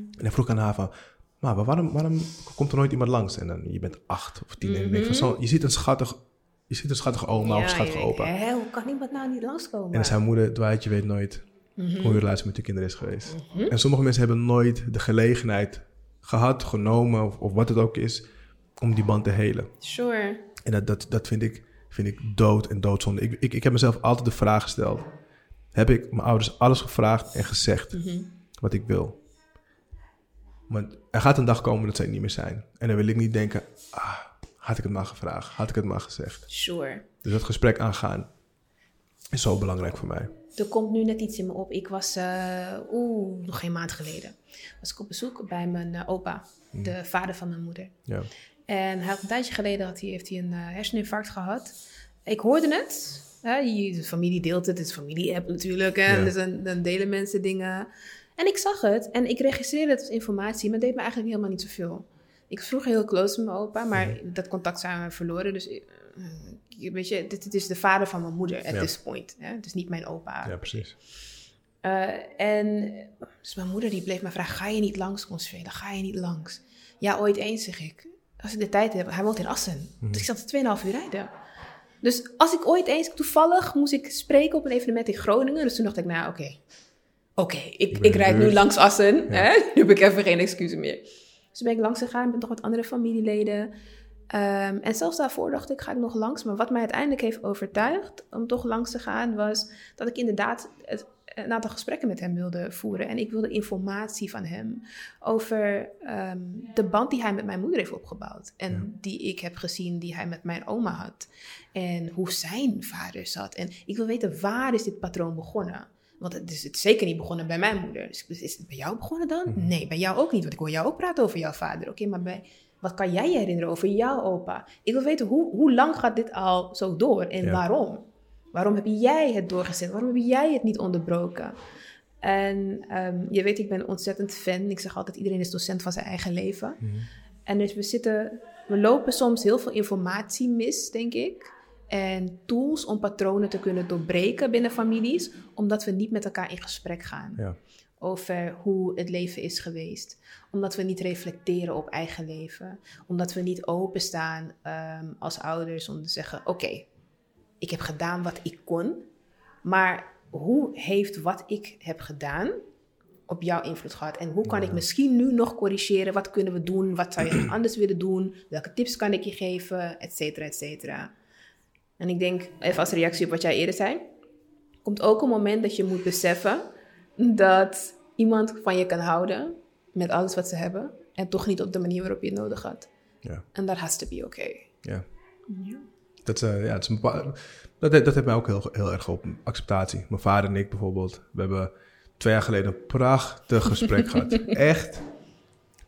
En dan vroeg ik aan haar van, maar waarom, waarom komt er nooit iemand langs? En dan, je bent acht of tien. En ik denk van, zo, je ziet een schattig, je ziet een schattige oma of een schattige opa. hoe kan iemand nou niet langskomen? En mijn moeder, Dwight, je weet nooit Mhm. hoe je relatie met je kinderen is geweest. En sommige mensen hebben nooit de gelegenheid gehad, genomen of, of wat het ook is, om die band te helen. Sure. En dat, dat, dat vind, ik, vind ik dood en doodzonde. Ik, ik, ik heb mezelf altijd de vraag gesteld. Heb ik mijn ouders alles gevraagd en gezegd Mhm. wat ik wil? Want er gaat een dag komen dat zij niet meer zijn. En dan wil ik niet denken, ah, had ik het maar gevraagd, had ik het maar gezegd. Sure. Dus dat gesprek aangaan is zo belangrijk voor mij. Er komt nu net iets in me op. Ik was, eh, oeh, nog geen maand geleden. Was ik op bezoek bij mijn eh, opa, de vader van mijn moeder. Ja. En hij had een tijdje geleden had hij, heeft hij een eh, herseninfarct gehad. Ik hoorde het. Hè, je, de familie deelt het. Het is familie-app natuurlijk. Hè, Ja. Dus dan, dan delen mensen dingen. En ik zag het en ik registreerde het als informatie, maar het deed me eigenlijk helemaal niet zoveel. Ik was vroeger heel close met mijn opa, maar dat contact zijn we verloren. Dus weet je, dit, dit is de vader van mijn moeder at Ja. this point. Hè? Het is niet mijn opa. ja, precies. Eh, en dus mijn moeder die bleef me vragen, ga je niet langs Consuela? Ga je niet langs? Ja, ooit eens, zeg ik. Als ik de tijd heb, hij woont in Assen. Dus ik zat er 2,5 uur rijden. Dus als ik ooit eens, toevallig moest ik spreken op een evenement in Groningen. Dus toen dacht ik, nou oké, oké, ik, ik rijd nu langs Assen. Ja. Hè? Nu heb ik even geen excuses meer. Dus ben ik langs gegaan met nog wat andere familieleden. Ehm, en zelfs daarvoor dacht ik, ga ik nog langs. Maar wat mij uiteindelijk heeft overtuigd om toch langs te gaan, was dat ik inderdaad het, een aantal gesprekken met hem wilde voeren. En ik wilde informatie van hem over ehm, de band die hij met mijn moeder heeft opgebouwd. En Ja. die ik heb gezien die hij met mijn oma had. En hoe zijn vader zat. En ik wil weten, waar is dit patroon begonnen? Want het is, het zeker niet begonnen bij mijn moeder. Dus is het bij jou begonnen dan? Mhm. Nee, bij jou ook niet. Want ik hoor jou ook praten over jouw vader. Oké, maar bij, wat kan jij je herinneren over jouw opa? Ik wil weten, hoe, hoe lang gaat dit al zo door en Ja. waarom? Waarom heb jij het doorgezet? Waarom heb jij het niet onderbroken? En ehm, je weet, ik ben ontzettend fan. Ik zeg altijd, iedereen is docent van zijn eigen leven. Mhm. En dus we zitten, we lopen soms heel veel informatie mis, denk ik. En tools om patronen te kunnen doorbreken binnen families, omdat we niet met elkaar in gesprek gaan Ja. Over hoe het leven is geweest. Omdat we niet reflecteren op eigen leven. Omdat we niet openstaan ehm als ouders om te zeggen: Oké, ik heb gedaan wat ik kon, maar hoe heeft wat ik heb gedaan op jouw invloed gehad? En hoe kan ik misschien nu nog corrigeren? Wat kunnen we doen? Wat zou je *clears throat* anders willen doen? Welke tips kan ik je geven? Et cetera, et cetera. En ik denk, even als reactie op wat jij eerder zei, komt ook een moment dat je moet beseffen dat iemand van je kan houden met alles wat ze hebben en toch niet op de manier waarop je het nodig had. Ja. En dat has to be okay. ja. Ja. Dat, eh, ja, het is een dat, dat heeft mij ook heel, heel erg geholpen. Acceptatie. Mijn vader en ik bijvoorbeeld. We hebben twee jaar geleden een prachtig gesprek *laughs* gehad. Echt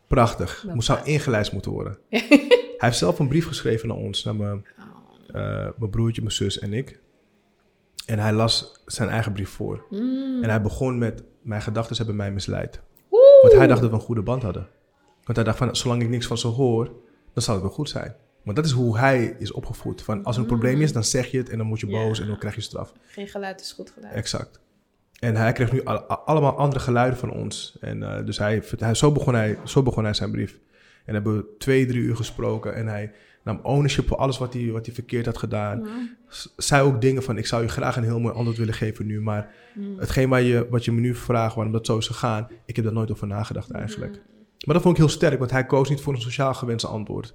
prachtig. Moest zou ingelijst moeten worden. *laughs* Hij heeft zelf een brief geschreven naar ons. Naar mijn, eh, mijn broertje, mijn zus en ik. En hij las zijn eigen brief voor. Mm. En hij begon met... Mijn gedachten hebben mij misleid. Oeh. Want hij dacht dat we een goede band hadden. Want hij dacht van, zolang ik niks van ze hoor, dan zal het wel goed zijn. Want dat is hoe hij is opgevoed. Van, als er een probleem is, dan zeg je het en dan word je boos en dan krijg je straf. Geen geluid is goed geluid. Exact. En hij kreeg nu al- al- allemaal andere geluiden van ons. En eh, dus hij, hij, zo, begon hij, zo begon hij zijn brief. En hebben we twee, drie uur gesproken. En hij nam ownership voor alles wat hij, wat hij verkeerd had gedaan. Ja. S- Zei ook dingen van, ik zou je graag een heel mooi antwoord willen geven nu. Maar hetgeen waar je, wat je me nu vraagt, waarom dat zo is gegaan, ik heb daar nooit over nagedacht eigenlijk. Maar dat vond ik heel sterk, want hij koos niet voor een sociaal gewenste antwoord.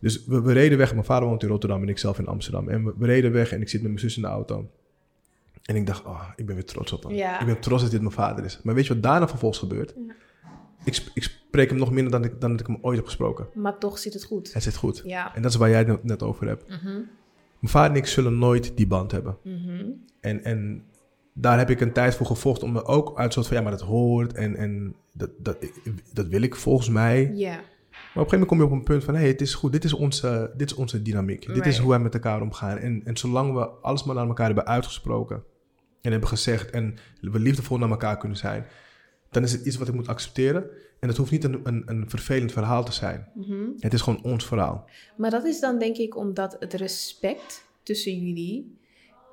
Dus we, we reden weg. Mijn vader woont in Rotterdam en ik zelf in Amsterdam. En we, we reden weg en ik zit met mijn zus in de auto. En ik dacht, oh, ik ben weer trots op hem. Ik ben trots dat dit mijn vader is. Maar weet je wat daarna vervolgens gebeurt? Ik, ik spreek hem nog minder dan ik, dan dat ik hem ooit heb gesproken. Maar toch zit het goed. Het zit goed. Ja. En dat is waar jij het net- over hebt. Mhm. Mijn vader en ik zullen nooit die band hebben. Mhm. En, en daar heb ik een tijd voor gevochten om me ook uit soort van, ja, maar dat hoort en, en dat, dat, dat wil ik volgens mij. Ja. Maar op een gegeven moment kom je op een punt van, hé, hey, het is goed, dit is onze, dit is onze dynamiek. Dit is hoe wij met elkaar omgaan. En, en zolang we alles maar naar elkaar hebben uitgesproken en hebben gezegd en we liefdevol naar elkaar kunnen zijn, dan is het iets wat ik moet accepteren. En dat hoeft niet een, een, een vervelend verhaal te zijn. Mhm. Het is gewoon ons verhaal. Maar dat is dan denk ik omdat het respect tussen jullie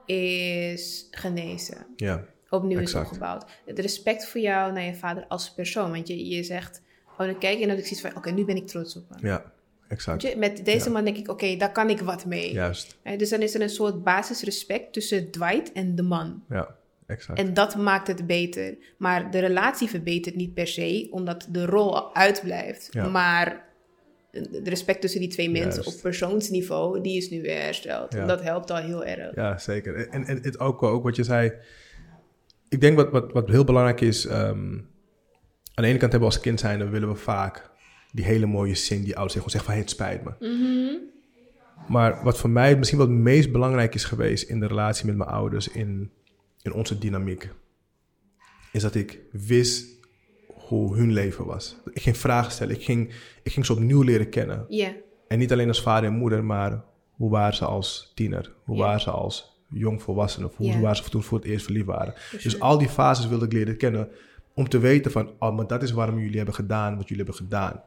is genezen. Ja, Opnieuw is opgebouwd. Het respect voor jou naar je vader als persoon. Want je, je zegt, oh dan kijk je en dan heb ik zoiets van, oké, nu ben ik trots op hem. ja, exact. Je, Met deze Ja. man denk ik, oké, daar kan ik wat mee. Juist, Dus dan is er een soort basisrespect tussen Dwight en de man. ja, exact. En dat maakt het beter. Maar de relatie verbetert niet per se, omdat de rol uitblijft. Ja. Maar de respect tussen die twee mensen Juist. op persoonsniveau, die is nu weer hersteld. Ja. En dat helpt al heel erg. Ja, zeker. En, en het ook, ook wat je zei. Ik denk wat, wat, wat heel belangrijk is. ehm, aan de ene kant hebben we als kind zijn, dan willen we vaak die hele mooie zin die ouders zeggen. Gewoon zeggen van hey, het spijt me. Mhm. Maar wat voor mij misschien wat het meest belangrijk is geweest in de relatie met mijn ouders, in, in onze dynamiek, is dat ik wist hoe hun leven was. Ik ging vragen stellen, ik ging, ik ging ze opnieuw leren kennen. Ja, En niet alleen als vader en moeder, maar hoe waren ze als tiener? Hoe waren ze als jongvolwassene? Of hoe waren ze toen voor het eerst verliefd waren? Dus al die fases wilde ik leren kennen om te weten van, oh, maar dat is waarom jullie hebben gedaan wat jullie hebben gedaan.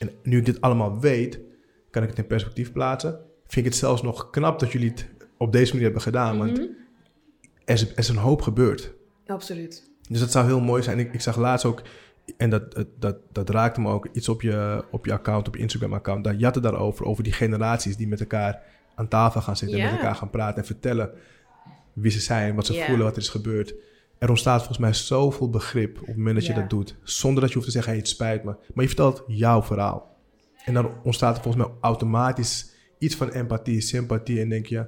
En nu ik dit allemaal weet, kan ik het in perspectief plaatsen. Vind ik het zelfs nog knap dat jullie het op deze manier hebben gedaan, want Mhm. Er is, er is een hoop gebeurd. absoluut. Dus dat zou heel mooi zijn. Ik, ik zag laatst ook, en dat, dat, dat, raakte me ook, iets op je, op je account, op je Instagram-account. Daar het daarover, over die generaties die met elkaar aan tafel gaan zitten en met elkaar gaan praten en vertellen wie ze zijn, wat ze Ja. voelen, wat er is gebeurd. Er ontstaat volgens mij zoveel begrip op het moment dat je Ja. dat doet. Zonder dat je hoeft te zeggen, hey, het spijt me. Maar je vertelt jouw verhaal. En dan ontstaat er volgens mij automatisch iets van empathie, sympathie. En denk je,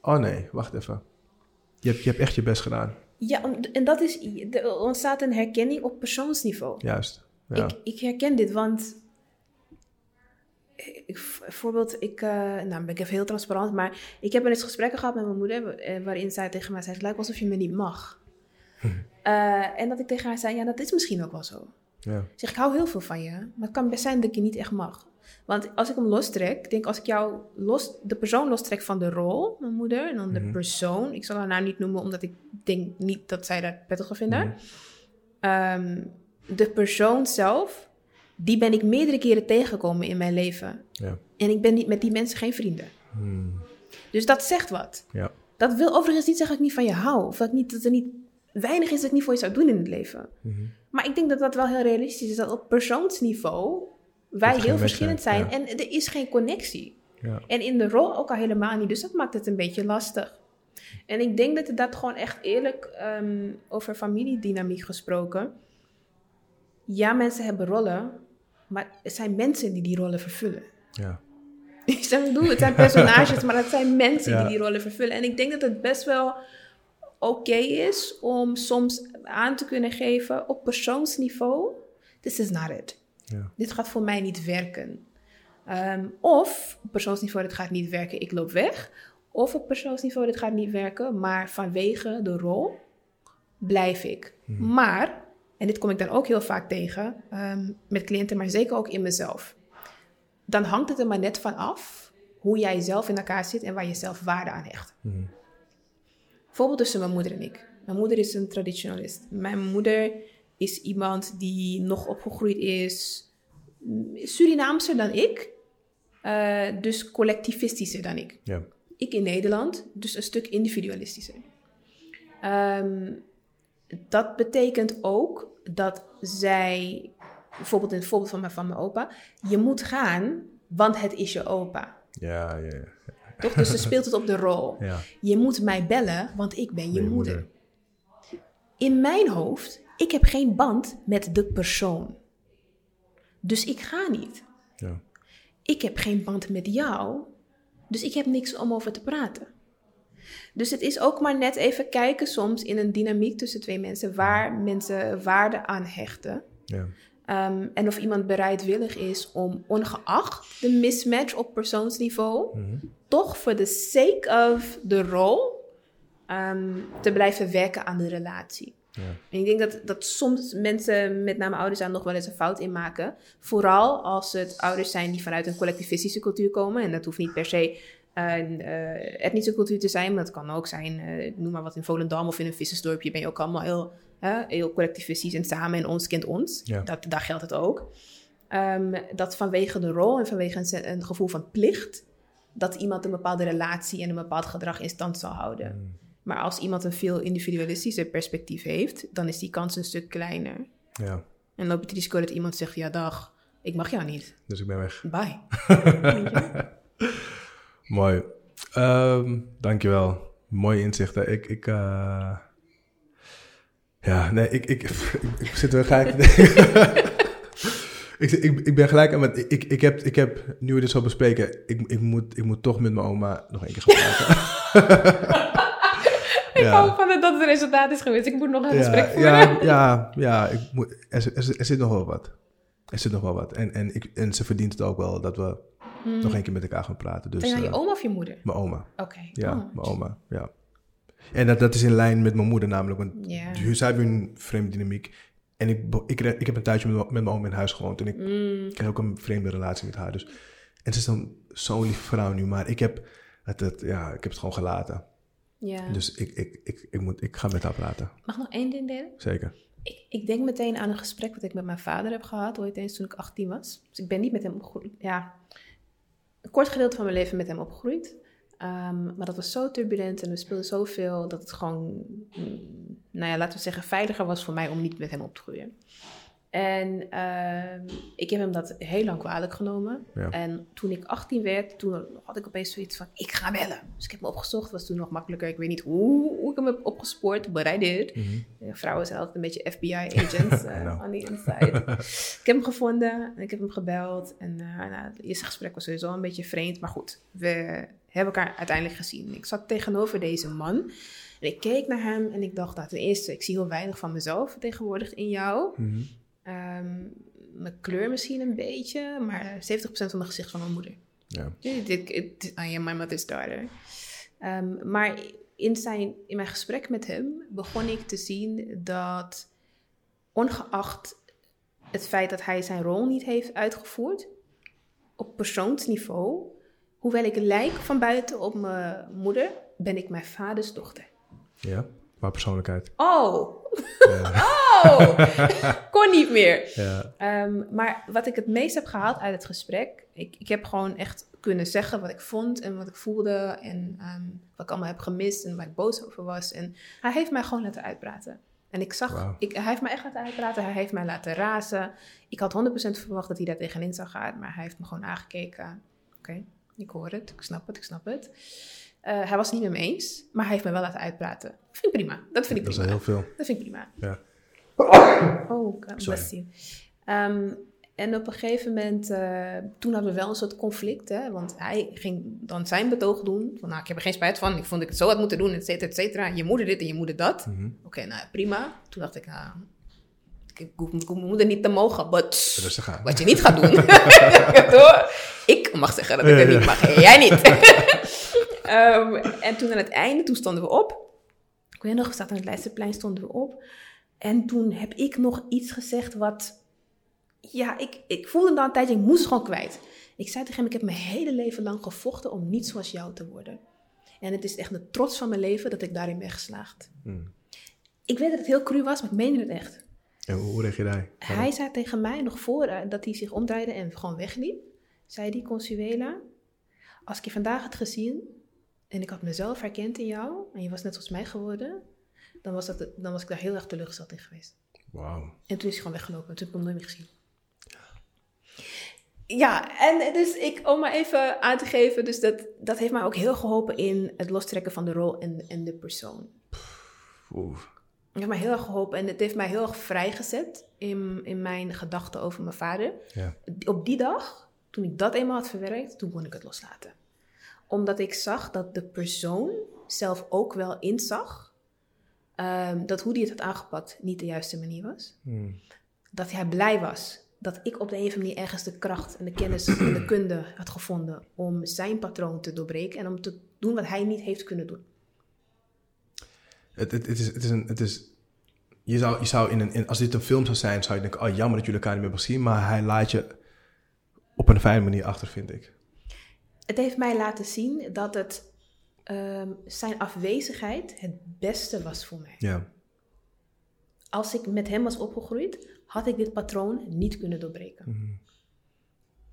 oh nee, wacht even. Je hebt, je hebt echt je best gedaan. Ja, en dat is, er ontstaat een herkenning op persoonsniveau. Juist. Ja. Ik, ik herken dit, want ik, bijvoorbeeld, ik, eh, nou ben ik even heel transparant, maar ik heb eens gesprekken gehad met mijn moeder, eh, waarin zij tegen mij zei, het lijkt alsof je me niet mag. *laughs* Eh, en dat ik tegen haar zei, ja, dat is misschien ook wel zo. ja. Ik zeg, ik hou heel veel van je, maar het kan best zijn dat ik je niet echt mag. Want als ik hem lostrek, ik denk als ik jou los, de persoon lostrek van de rol, mijn moeder, en dan de Mhm. persoon, ik zal haar naam niet noemen, omdat ik denk niet dat zij dat prettig vinden. Ehm, de persoon zelf, die ben ik meerdere keren tegengekomen in mijn leven. Ja. En ik ben niet met die mensen geen vrienden. Hmm. Dus dat zegt wat. Ja. Dat wil overigens niet zeggen dat ik niet van je hou. Of dat, niet, dat er niet weinig is dat ik niet voor je zou doen in het leven. Mhm. Maar ik denk dat dat wel heel realistisch is. Dat op persoonsniveau wij heel verschillend zijn, ja. En er is geen connectie. Ja. En in de rol ook al helemaal niet. Dus dat maakt het een beetje lastig. En ik denk dat het dat gewoon echt eerlijk ehm, over familiedynamiek gesproken. Ja, mensen hebben rollen, maar het zijn mensen die die rollen vervullen. Ja. *laughs* Ik bedoel, het zijn *laughs* personages, maar het zijn mensen Ja. die die rollen vervullen. En ik denk dat het best wel oké is om soms aan te kunnen geven op persoonsniveau: this is not it. Ja. Dit gaat voor mij niet werken. Ehm, of op persoonsniveau, dit gaat niet werken, ik loop weg. Of op persoonsniveau, dit gaat niet werken, maar vanwege de rol blijf ik. Maar, en dit kom ik dan ook heel vaak tegen ehm, met cliënten, maar zeker ook in mezelf. Dan hangt het er maar net van af hoe jij zelf in elkaar zit en waar je zelf waarde aan hecht. Mhm. Bijvoorbeeld tussen mijn moeder en ik. Mijn moeder is een traditionalist. Mijn moeder is iemand die nog opgegroeid is mm, Surinaamser dan ik, eh, dus collectivistischer dan ik. Ja. Ik in Nederland, dus een stuk individualistischer. Ehm, dat betekent ook dat zij, bijvoorbeeld in het voorbeeld van mijn, van mijn opa, je moet gaan, want het is je opa. Ja, ja, ja. Toch? Dus ze speelt het op de rol. Ja. Je moet mij bellen, want ik ben je Je moeder. moeder. In mijn hoofd, ik heb geen band met de persoon. Dus ik ga niet. Ja. Ik heb geen band met jou, dus ik heb niks om over te praten. Dus het is ook maar net even kijken soms in een dynamiek tussen twee mensen waar mensen waarde aan hechten. Ja. Ehm, en of iemand bereidwillig is om ongeacht de mismatch op persoonsniveau, Mhm. toch voor the sake of de rol ehm, te blijven werken aan de relatie. Ja. En ik denk dat, dat soms mensen, met name ouders, daar nog wel eens een fout in maken. Vooral als het ouders zijn die vanuit een collectivistische cultuur komen. En dat hoeft niet per se een eh, etnische cultuur te zijn, maar dat kan ook zijn, eh, noem maar wat in Volendam of in een vissersdorpje ben je ook allemaal heel, heel collectivistisch en samen en ons kent ons. Ja. Dat, daar geldt het ook. Ehm, dat vanwege de rol en vanwege een, een gevoel van plicht dat iemand een bepaalde relatie en een bepaald gedrag in stand zal houden. Maar als iemand een veel individualistischer perspectief heeft, dan is die kans een stuk kleiner. Ja, En loop je het risico dat iemand zegt, ja dag, ik mag jou niet. dus ik ben weg. Bye. *laughs* Mooi. Ehm dankjewel. Mooie inzichten. Ik, ik, eh, ja, nee, ik, ik, ik, *laughs* ik zit er gelijk *laughs* ik, ik, ik ben gelijk aan met, ik, ik, heb, ik heb, nu we dit zo bespreken, ik, ik, moet, ik moet toch met mijn oma nog één keer gaan praten. Ik Ja. hoop van dat dat het resultaat is geweest. Ik moet nog een gesprek voeren. ja, ja, ja, ik moet, er, zit- er, er nog wel wat. Er zit nog wel wat. En, en, ik, en ze verdient het ook wel dat we nog één keer met elkaar gaan praten. Dus, Ben je je eh, oma of je moeder? mijn oma. Oké. Ja, Oh. mijn oma. Ja. En dat, dat is in lijn met mijn moeder namelijk. Want zij hebben een vreemde dynamiek. En ik, ik, ik heb een tijdje met, met mijn oma in huis gewoond. En ik Mm, kreeg ook een vreemde relatie met haar. Dus, en ze is dan zo'n lieve vrouw nu. Maar ik heb het, het, ja, ik heb het gewoon gelaten. Ja. Dus ik, ik, ik, ik, moet, ik ga met haar praten. Mag nog één ding delen? Zeker. Ik, ik denk meteen aan een gesprek wat ik met mijn vader heb gehad, ooit eens toen ik 18 was. Dus ik ben niet met hem opgegroeid. Ja, een kort gedeelte van mijn leven met hem opgegroeid. Ehm, maar dat was zo turbulent en we speelden zoveel dat het gewoon, mm, nou ja, laten we zeggen, veiliger was voor mij om niet met hem op te groeien. En ehm, ik heb hem dat heel lang kwalijk genomen. Ja. En toen ik 18 werd, toen had ik opeens zoiets van, ik ga bellen. Dus ik heb hem opgezocht, was toen nog makkelijker. Ik weet niet hoe, hoe ik hem heb opgespoord, but I did. Mhm. Vrouwen zijn altijd een beetje FBI-agents I uh, *laughs* know. on the inside. *laughs* ik heb hem gevonden en ik heb hem gebeld. En eh, nou, het eerste gesprek was sowieso een beetje vreemd. Maar goed, we hebben elkaar uiteindelijk gezien. Ik zat tegenover deze man. En ik keek naar hem en ik dacht, nou, ten eerste, ik zie heel weinig van mezelf vertegenwoordigd in jou. Mhm. Ehm, mijn kleur misschien een beetje, maar 70% van mijn gezicht van mijn moeder. Ja. I am my mother's daughter. Ehm, maar in, zijn, in mijn gesprek met hem begon ik te zien dat, ongeacht het feit dat hij zijn rol niet heeft uitgevoerd, op persoonsniveau, hoewel ik lijk van buiten op mijn moeder, ben ik mijn vaders dochter. ja. Maar persoonlijkheid. Oh. Oh, *laughs* kon niet meer. ja. Ehm, maar wat ik het meest heb gehaald uit het gesprek, ik, ik heb gewoon echt kunnen zeggen wat ik vond en wat ik voelde en ehm, wat ik allemaal heb gemist en waar ik boos over was. En hij heeft mij gewoon laten uitpraten. En ik zag, ik, hij heeft mij echt laten uitpraten, hij heeft mij laten razen. Ik had 100% verwacht dat hij daar tegenin zou gaan, maar hij heeft me gewoon aangekeken. Oké, ik hoor het, ik snap het, ik snap het. Eh, hij was het niet met me eens, maar hij heeft me wel laten uitpraten. Vind ik prima, dat vind ik Dat is prima. heel veel. Dat vind ik prima. Ja. Oh, bless you. Ehm, en op een gegeven moment, eh, toen hadden we wel een soort conflict, hè, want hij ging dan zijn betoog doen. Van, nou, ik heb er geen spijt van, ik vond dat ik het zo had moeten doen, et cetera, et cetera. Je moeder dit en je moeder dat. Mhm. Oké, nou prima. Toen dacht ik, nou, ik hoef, mijn moeder niet te mogen, but wat je niet gaat doen. *laughs* Ik mag zeggen dat ik het niet mag, jij niet. *laughs* Ehm, en toen aan het einde, toen stonden we op. Ik weet nog, we zaten aan het Leidseplein, stonden we op. En toen heb ik nog iets gezegd wat... Ja, ik, ik voelde dan een tijdje, ik moest het gewoon kwijt. Ik zei tegen hem, ik heb mijn hele leven lang gevochten om niet zoals jou te worden. En het is echt de trots van mijn leven dat ik daarin ben geslaagd. Mm. Ik weet dat het heel cru was, maar ik meende het echt. En hoe reageerde hij? Hij zei tegen mij nog voor eh, dat hij zich omdraaide en gewoon wegliep. Zei die Consuela, als ik je vandaag had gezien en ik had mezelf herkend in jou en je was net zoals mij geworden, dan was, dat, dan was ik daar heel erg teleurgesteld in geweest. Wauw. En toen is hij gewoon weggelopen en toen heb ik hem nooit meer gezien. Ja, en dus ik, om maar even aan te geven, dus dat, dat heeft mij ook heel geholpen in het lostrekken van de rol en, en de persoon. Oeh. Het heeft mij heel erg geholpen en het heeft mij heel erg vrijgezet in, in mijn gedachten over mijn vader. Ja. Op die dag, toen ik dat eenmaal had verwerkt, toen kon ik het loslaten. Omdat ik zag dat de persoon zelf ook wel inzag ehm, dat hoe hij het had aangepakt niet de juiste manier was. Mm. Dat hij blij was dat ik op de een of andere manier ergens de kracht en de kennis en de kunde had gevonden om zijn patroon te doorbreken en om te doen wat hij niet heeft kunnen doen. Het, het, het, is, het is een. Het is, je zou, je zou in een, in, als dit een film zou zijn, zou je denken: oh, jammer dat jullie elkaar niet meer gezien. Maar hij laat je op een fijne manier achter, vind ik. Het heeft mij laten zien dat het, ehm, zijn afwezigheid het beste was voor mij. Ja. Als ik met hem was opgegroeid, had ik dit patroon niet kunnen doorbreken. Mhm.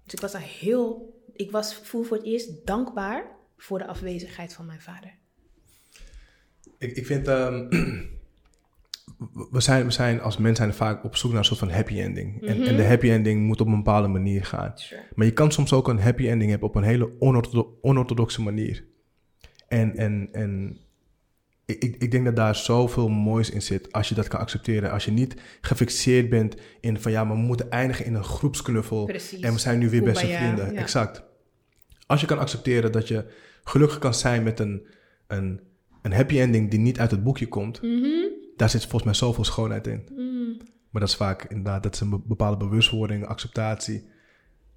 Dus ik was daar heel ik was, voel voor het eerst dankbaar voor de afwezigheid van mijn vader. Ik, ik vind, ehm, *clears throat* we, zijn, we zijn als mensen zijn vaak op zoek naar een soort van happy ending. en, en de happy ending moet op een bepaalde manier gaan. Sure. Maar je kan soms ook een happy ending hebben op een hele onorthodo- onorthodoxe manier. En, en, en ik, ik- denk dat daar zoveel moois in zit als je dat kan accepteren. Als je niet gefixeerd bent in van ja, maar we moeten eindigen in een groepsknuffel. Precies. En we zijn nu weer beste vrienden. ja. Exact. Als je kan accepteren dat je gelukkig kan zijn met een, een, een happy ending die niet uit het boekje komt, Mhm. Daar zit volgens mij zoveel schoonheid in. Mm. Maar dat is vaak inderdaad, dat is een be- bepaalde bewustwording, acceptatie.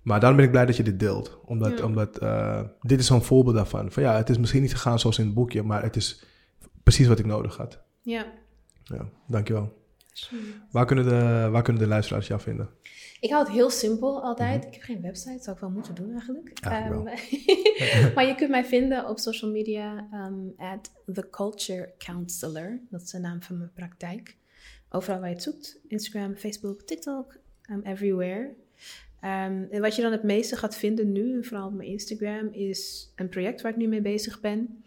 Maar daarom ben ik blij dat je dit deelt. Omdat, Ja. omdat eh, dit is zo'n voorbeeld daarvan. Van ja, het is misschien niet gegaan zoals in het boekje, maar het is precies wat ik nodig had. Ja. Ja, dankjewel. Waar kunnen de, waar kunnen de luisteraars jou vinden? Ik hou het heel simpel altijd. Ik heb geen website, zou ik wel moeten doen eigenlijk. Ehm, *laughs* maar je kunt mij vinden op social media ehm at The Culture Counselor. Dat is de naam van mijn praktijk. Overal waar je het zoekt. Instagram, Facebook, TikTok, um, everywhere. Ehm, en wat je dan het meeste gaat vinden nu, en vooral op mijn Instagram, is een project waar ik nu mee bezig ben.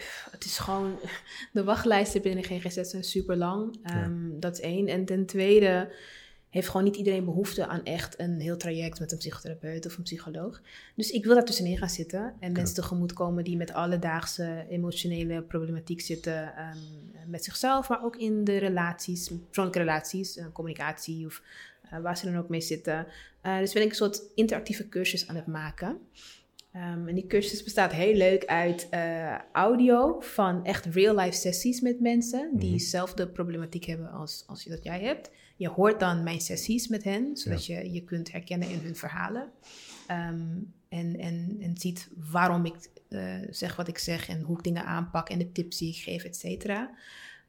Ehm, het is gewoon, de wachtlijsten binnen GGZ zijn super lang. Dat is één. En ten tweede heeft gewoon niet iedereen behoefte aan echt een heel traject met een psychotherapeut of een psycholoog. Dus ik wil daar tussenin gaan zitten en mensen tegemoet komen die met alledaagse emotionele problematiek zitten. ehm, met zichzelf, maar ook in de relaties, persoonlijke relaties, eh, communicatie of eh, waar ze dan ook mee zitten. Eh, dus ben ik een soort interactieve cursus aan het maken. Ehm, en die cursus bestaat heel leuk uit eh, audio van echt real-life sessies met mensen die dezelfde problematiek hebben als, als je dat jij hebt. Je hoort dan mijn sessies met hen, zodat je je kunt herkennen in hun verhalen. Ehm, en, en, en ziet waarom ik eh, zeg wat ik zeg en hoe ik dingen aanpak en de tips die ik geef, et cetera.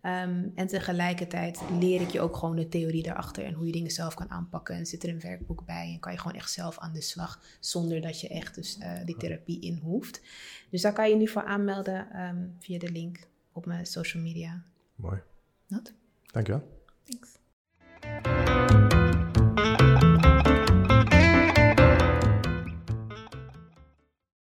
Ehm, en tegelijkertijd leer ik je ook gewoon de theorie daarachter en hoe je dingen zelf kan aanpakken. En zit er een werkboek bij en kan je gewoon echt zelf aan de slag zonder dat je echt dus eh, die therapie in hoeft. Dus daar kan je nu voor aanmelden ehm, via de link op mijn social media. Mooi. Not? Dankjewel. Thanks.